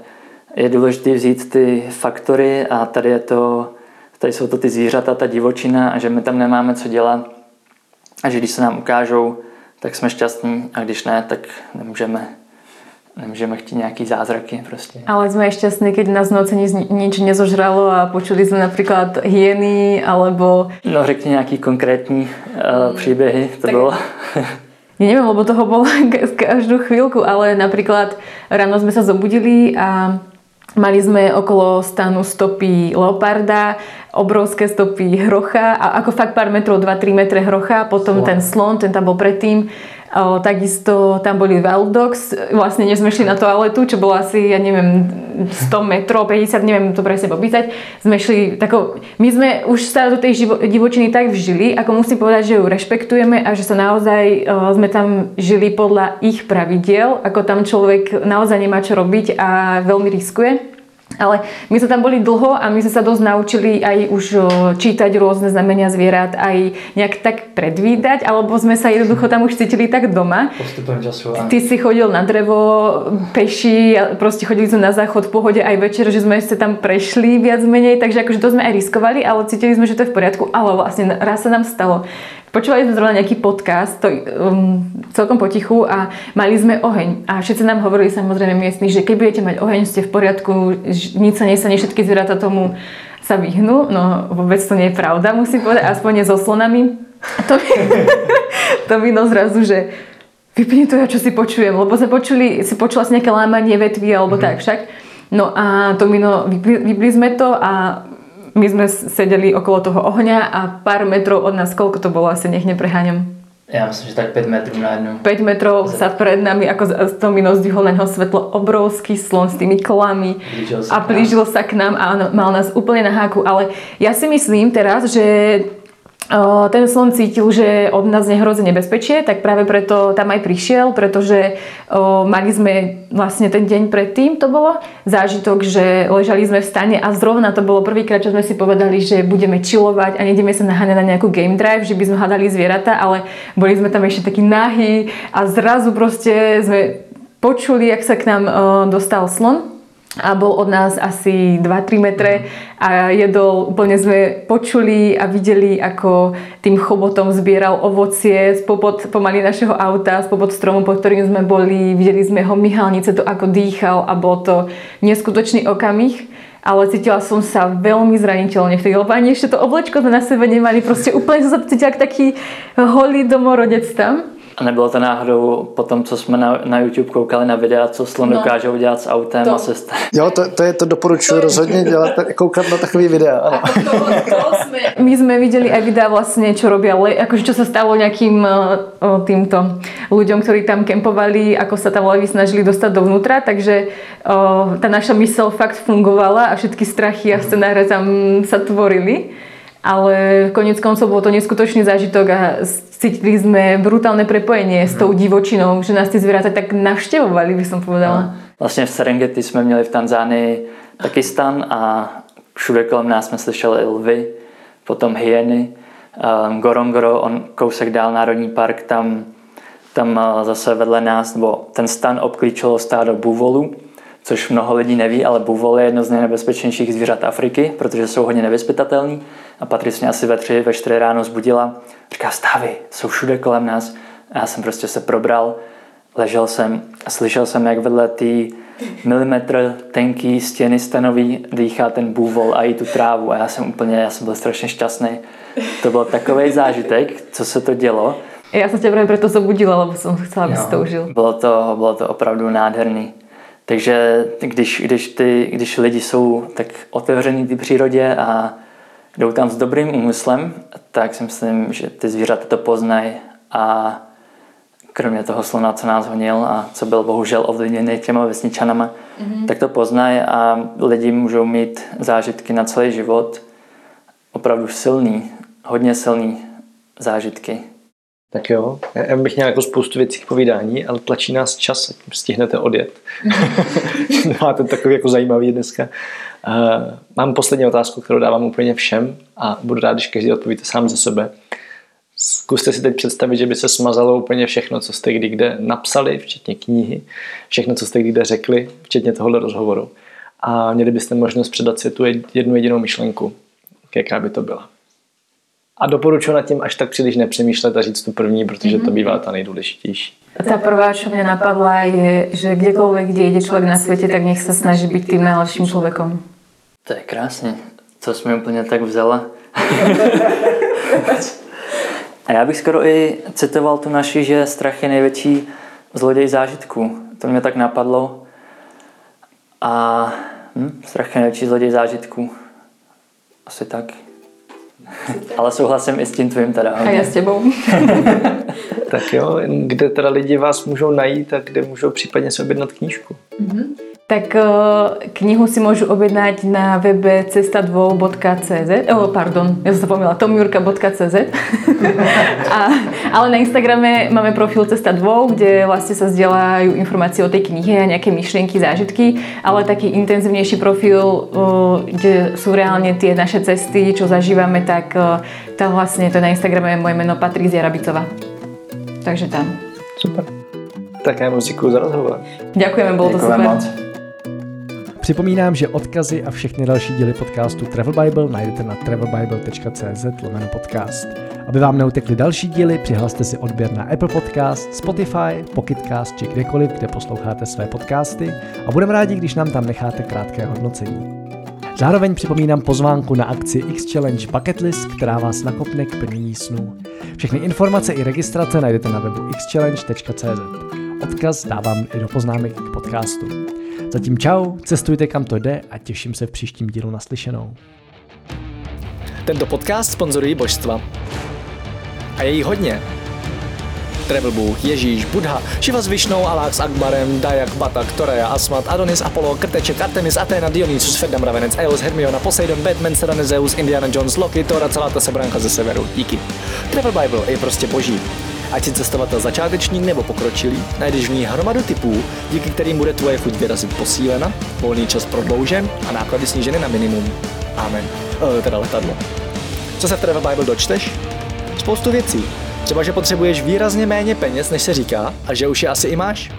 je důležité vzít ty faktory a tady je to, tady jsou to ty zvířata, ta divočina a že my tam nemáme co dělat a že když se nám ukážou, tak jsme šťastní a když ne, tak nemůžeme nemůžeme chtít nějaký zázraky prostě. Ale jsme šťastní, keď nás v noci nic, nič nezožralo a počuli jsme například hyeny, alebo... No řekni nějaký konkrétní uh, příběhy, to tak... bylo. Ja neviem, lebo toho bolo každú chvíľku, ale napríklad ráno sme sa zobudili a Mali sme okolo stanu stopy leoparda, obrovské stopy hrocha a ako fakt pár metrov, 2-3 metre hrocha, potom wow. ten slon, ten tam bol predtým O, takisto tam boli wild dogs, vlastne než sme šli na toaletu, čo bolo asi, ja neviem, 100 metrov, 50, neviem to presne popísať. Sme šli tako, my sme už sa do tej živo, divočiny tak vžili, ako musím povedať, že ju rešpektujeme a že sa naozaj o, sme tam žili podľa ich pravidiel, ako tam človek naozaj nemá čo robiť a veľmi riskuje. Ale my sme tam boli dlho a my sme sa dosť naučili aj už čítať rôzne znamenia zvierat, aj nejak tak predvídať, alebo sme sa jednoducho tam už cítili tak doma. času. Ty si chodil na drevo, peši, proste chodili sme na záchod v pohode aj večer, že sme sa tam prešli viac menej, takže akože to sme aj riskovali, ale cítili sme, že to je v poriadku, ale vlastne raz sa nám stalo, Počúvali sme zrovna nejaký podcast, to, um, celkom potichu a mali sme oheň. A všetci nám hovorili samozrejme miestni, že keď budete mať oheň, ste v poriadku, nič sa nestane, všetky zvieratá tomu sa vyhnú. No vôbec to nie je pravda, musím povedať, aspoň nie so slonami. To to mi no zrazu, že vypni to ja, čo si počujem, lebo sme počuli, si počula si nejaké lámanie vetvy alebo mm-hmm. tak však. No a to mi no, vypli, vypli sme to a my sme sedeli okolo toho ohňa a pár metrov od nás, koľko to bolo, asi nech nepreháňam. Já myslím, že tak 5 metrů na jednu. 5 metrov sa pred nami, ako z toho mino zdvihol na neho svetlo, obrovský slon s tými kolami a blížil sa k nám a mal nás úplne na háku. Ale ja si myslím teraz, že ten slon cítil, že od nás nehrozí nebezpečie, tak práve preto tam aj prišiel, pretože mali sme vlastne ten deň predtým to bolo zážitok, že ležali sme v stane a zrovna to bolo prvýkrát, čo sme si povedali, že budeme čilovať a nejdeme sa naháňať na nejakú game drive, že by sme hľadali zvieratá, ale boli sme tam ešte takí nahý a zrazu proste sme počuli, jak sa k nám dostal slon a bol od nás asi 2-3 metre a jedol, úplne sme počuli a videli, ako tým chobotom zbieral ovocie spopod pomaly našeho auta, spopod stromu, pod ktorým sme boli, videli sme ho myhalnice, to ako dýchal a bol to neskutočný okamih ale cítila som sa veľmi zraniteľne vtedy, lebo ani ešte to oblečko sme na sebe nemali, proste úplne som sa cítila taký holý domorodec tam. A nebylo to náhodou po tom, co jsme na, na YouTube koukali na videa, co slon no. dokáže udělat s autem to. a se Jo, to, to, je, to doporučuji rozhodně dělat, koukat na takový videa. Ano. To, to sme... My sme videli aj videa vlastne, čo robia, le, akože čo sa stalo nejakým uh, týmto ľuďom, ktorí tam kempovali, ako sa tam levy snažili dostať dovnútra, takže o, tá naša mysel fakt fungovala a všetky strachy a scenáre tam sa tvorili. Ale konec koncov bol to neskutočný zážitok a cítili sme brutálne prepojenie s tou divočinou, že nás tie zvieratá tak navštevovali, by som povedala. No. Vlastně v Serengeti jsme měli v Tanzánii taky stan a všude kolem nás jsme slyšeli lvy, potom hyeny, um, Gorongoro, on kousek dál Národní park, tam, tam uh, zase vedle nás, nebo ten stan obklíčilo stádo buvolů, což mnoho lidí neví, ale buvol je jedno z nejnebezpečnějších zvířat Afriky, protože jsou hodně nevyspytatelní. A Patrice mě asi ve tři, ve čtyři ráno zbudila, říká, stávy, jsou všude kolem nás. A já jsem prostě se probral, ležel jsem a slyšel jsem, jak vedle té milimetr tenký stěny stanový dýchá ten bůvol a i tu trávu a já jsem úplně, já jsem byl strašně šťastný. To byl takový zážitek, co se to dělo. Já jsem tě právě proto zobudila, lebo jsem chcela, aby to užil. Bylo to, bylo to opravdu nádherný. Takže když, když, ty, když lidi jsou tak otevření té přírodě a jdou tam s dobrým úmyslem, tak si myslím, že ty zvířata to poznají a kromě toho slona, co nás honil a co byl bohužel ovlivněný těma vesničanama, mm-hmm. tak to poznají a lidi můžou mít zážitky na celý život. Opravdu silný, hodně silný zážitky. Tak jo, já bych měl jako spoustu věcí k povídání, ale tlačí nás čas, ať stihnete odjet. Máte takový jako zajímavý dneska. Uh, mám poslední otázku, kterou dávám úplně všem a budu rád, když každý odpovíte sám za sebe. Zkuste si teď představit, že by se smazalo úplně všechno, co jste kdy kde napsali, včetně knihy, všechno, co jste kdy kde řekli, včetně tohohle rozhovoru. A měli byste možnost předat světu jednu jedinou myšlenku. Jaká by to byla? A doporučuji nad tím až tak příliš nepřemýšlet a říct tu první, protože to mhm. bývá ta nejdůležitější. Ta prvá, čo mě napadla, je, že kdekoľvek, kde jde člověk na světě, tak nech se snaží být tím nejlepším člověkem. To je krásně. To jsme úplně tak vzala. A já bych skoro i citoval tu naši, že strach je největší zloděj zážitků. To mě tak napadlo. A hm, strach je největší zloděj zážitků. Asi tak. Ale souhlasím i s tím tvým teda. A já s těbou. tak jo, kde teda lidi vás můžou najít a kde můžou případně si objednat knížku? Mm-hmm tak eh, knihu si môžu objednať na webe cesta2.cz oh, pardon, ja som zapomínala, tomjurka.cz ale na Instagrame máme profil Cesta 2, kde vlastne sa zdieľajú informácie o tej knihe a nejaké myšlienky, zážitky, ale taký intenzívnejší profil, eh, kde sú reálne tie naše cesty, čo zažívame, tak eh, tam vlastne to je na Instagrame moje meno Patrícia Rabicová. Takže tam. Super. Tak já moc děkuji za rozhovor. Děkujeme, bylo to super. Moc. Připomínám, že odkazy a všechny další díly podcastu Travel Bible najdete na travelbible.cz lomeno podcast. Aby vám neutekly další díly, přihlaste si odběr na Apple Podcast, Spotify, Pocketcast či kdekoliv, kde posloucháte své podcasty a budeme rádi, když nám tam necháte krátké hodnocení. Zároveň připomínám pozvánku na akci X Challenge Bucket List, která vás nakopne k plnění snů. Všechny informace i registrace najdete na webu xchallenge.cz. Odkaz dávám i do poznámek k podcastu. Zatím čau, cestujte kam to jde a těším se v příštím dílu naslyšenou. Tento podcast sponzorují božstva. A je jich hodně. Travel Bůh, Ježíš, Buddha, Shiva s Višnou, Alák s Akbarem, Dajak, Batak, Torea, Asmat, Adonis, Apollo, Krteček, Artemis, Athena, Dionysus, Ferdam, Ravenec, Eos, Hermiona, Poseidon, Batman, Serena, Zeus, Indiana Jones, Loki, Thor a celá ta sebranka ze severu. Díky. Travel Bible je prostě boží. Ať si cestovatel začátečník nebo pokročilý, najdeš v ní hromadu typů, díky kterým bude tvoje chuť vyrazit posílena, volný čas prodloužen a náklady sníženy na minimum. Amen. E, teda letadlo. Co se v Travel Bible dočteš? Spoustu věcí. Třeba, že potřebuješ výrazně méně peněz, než se říká, a že už je asi i máš.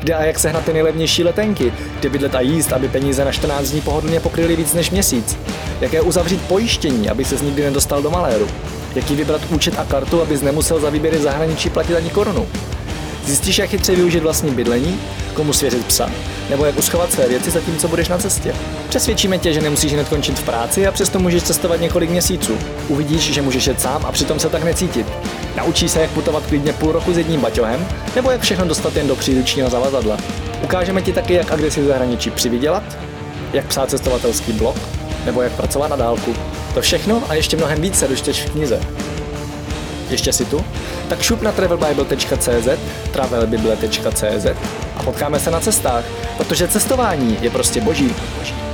Kde a jak sehnat ty nejlevnější letenky, kde bydlet a jíst, aby peníze na 14 dní pohodlně pokryly víc než měsíc. Jaké uzavřít pojištění, aby se nikdy nedostal do maléru jaký vybrat účet a kartu, abys nemusel za výběry zahraničí platit ani korunu. Zjistíš, jak chytře využít vlastní bydlení, komu svěřit psa, nebo jak uschovat své věci zatímco budeš na cestě. Přesvědčíme tě, že nemusíš hned končit v práci a přesto můžeš cestovat několik měsíců. Uvidíš, že můžeš jet sám a přitom se tak necítit. Naučíš se, jak putovat klidně půl roku s jedním baťohem, nebo jak všechno dostat jen do příručního zavazadla. Ukážeme ti taky, jak a kde si v zahraničí přivydělat, jak psát cestovatelský blog, nebo jak pracovat na dálku. To všechno a ještě mnohem více dočteš v knize. Ještě si tu? Tak šup na travelbible.cz, travelbible.cz a potkáme se na cestách, protože cestování je prostě boží. boží.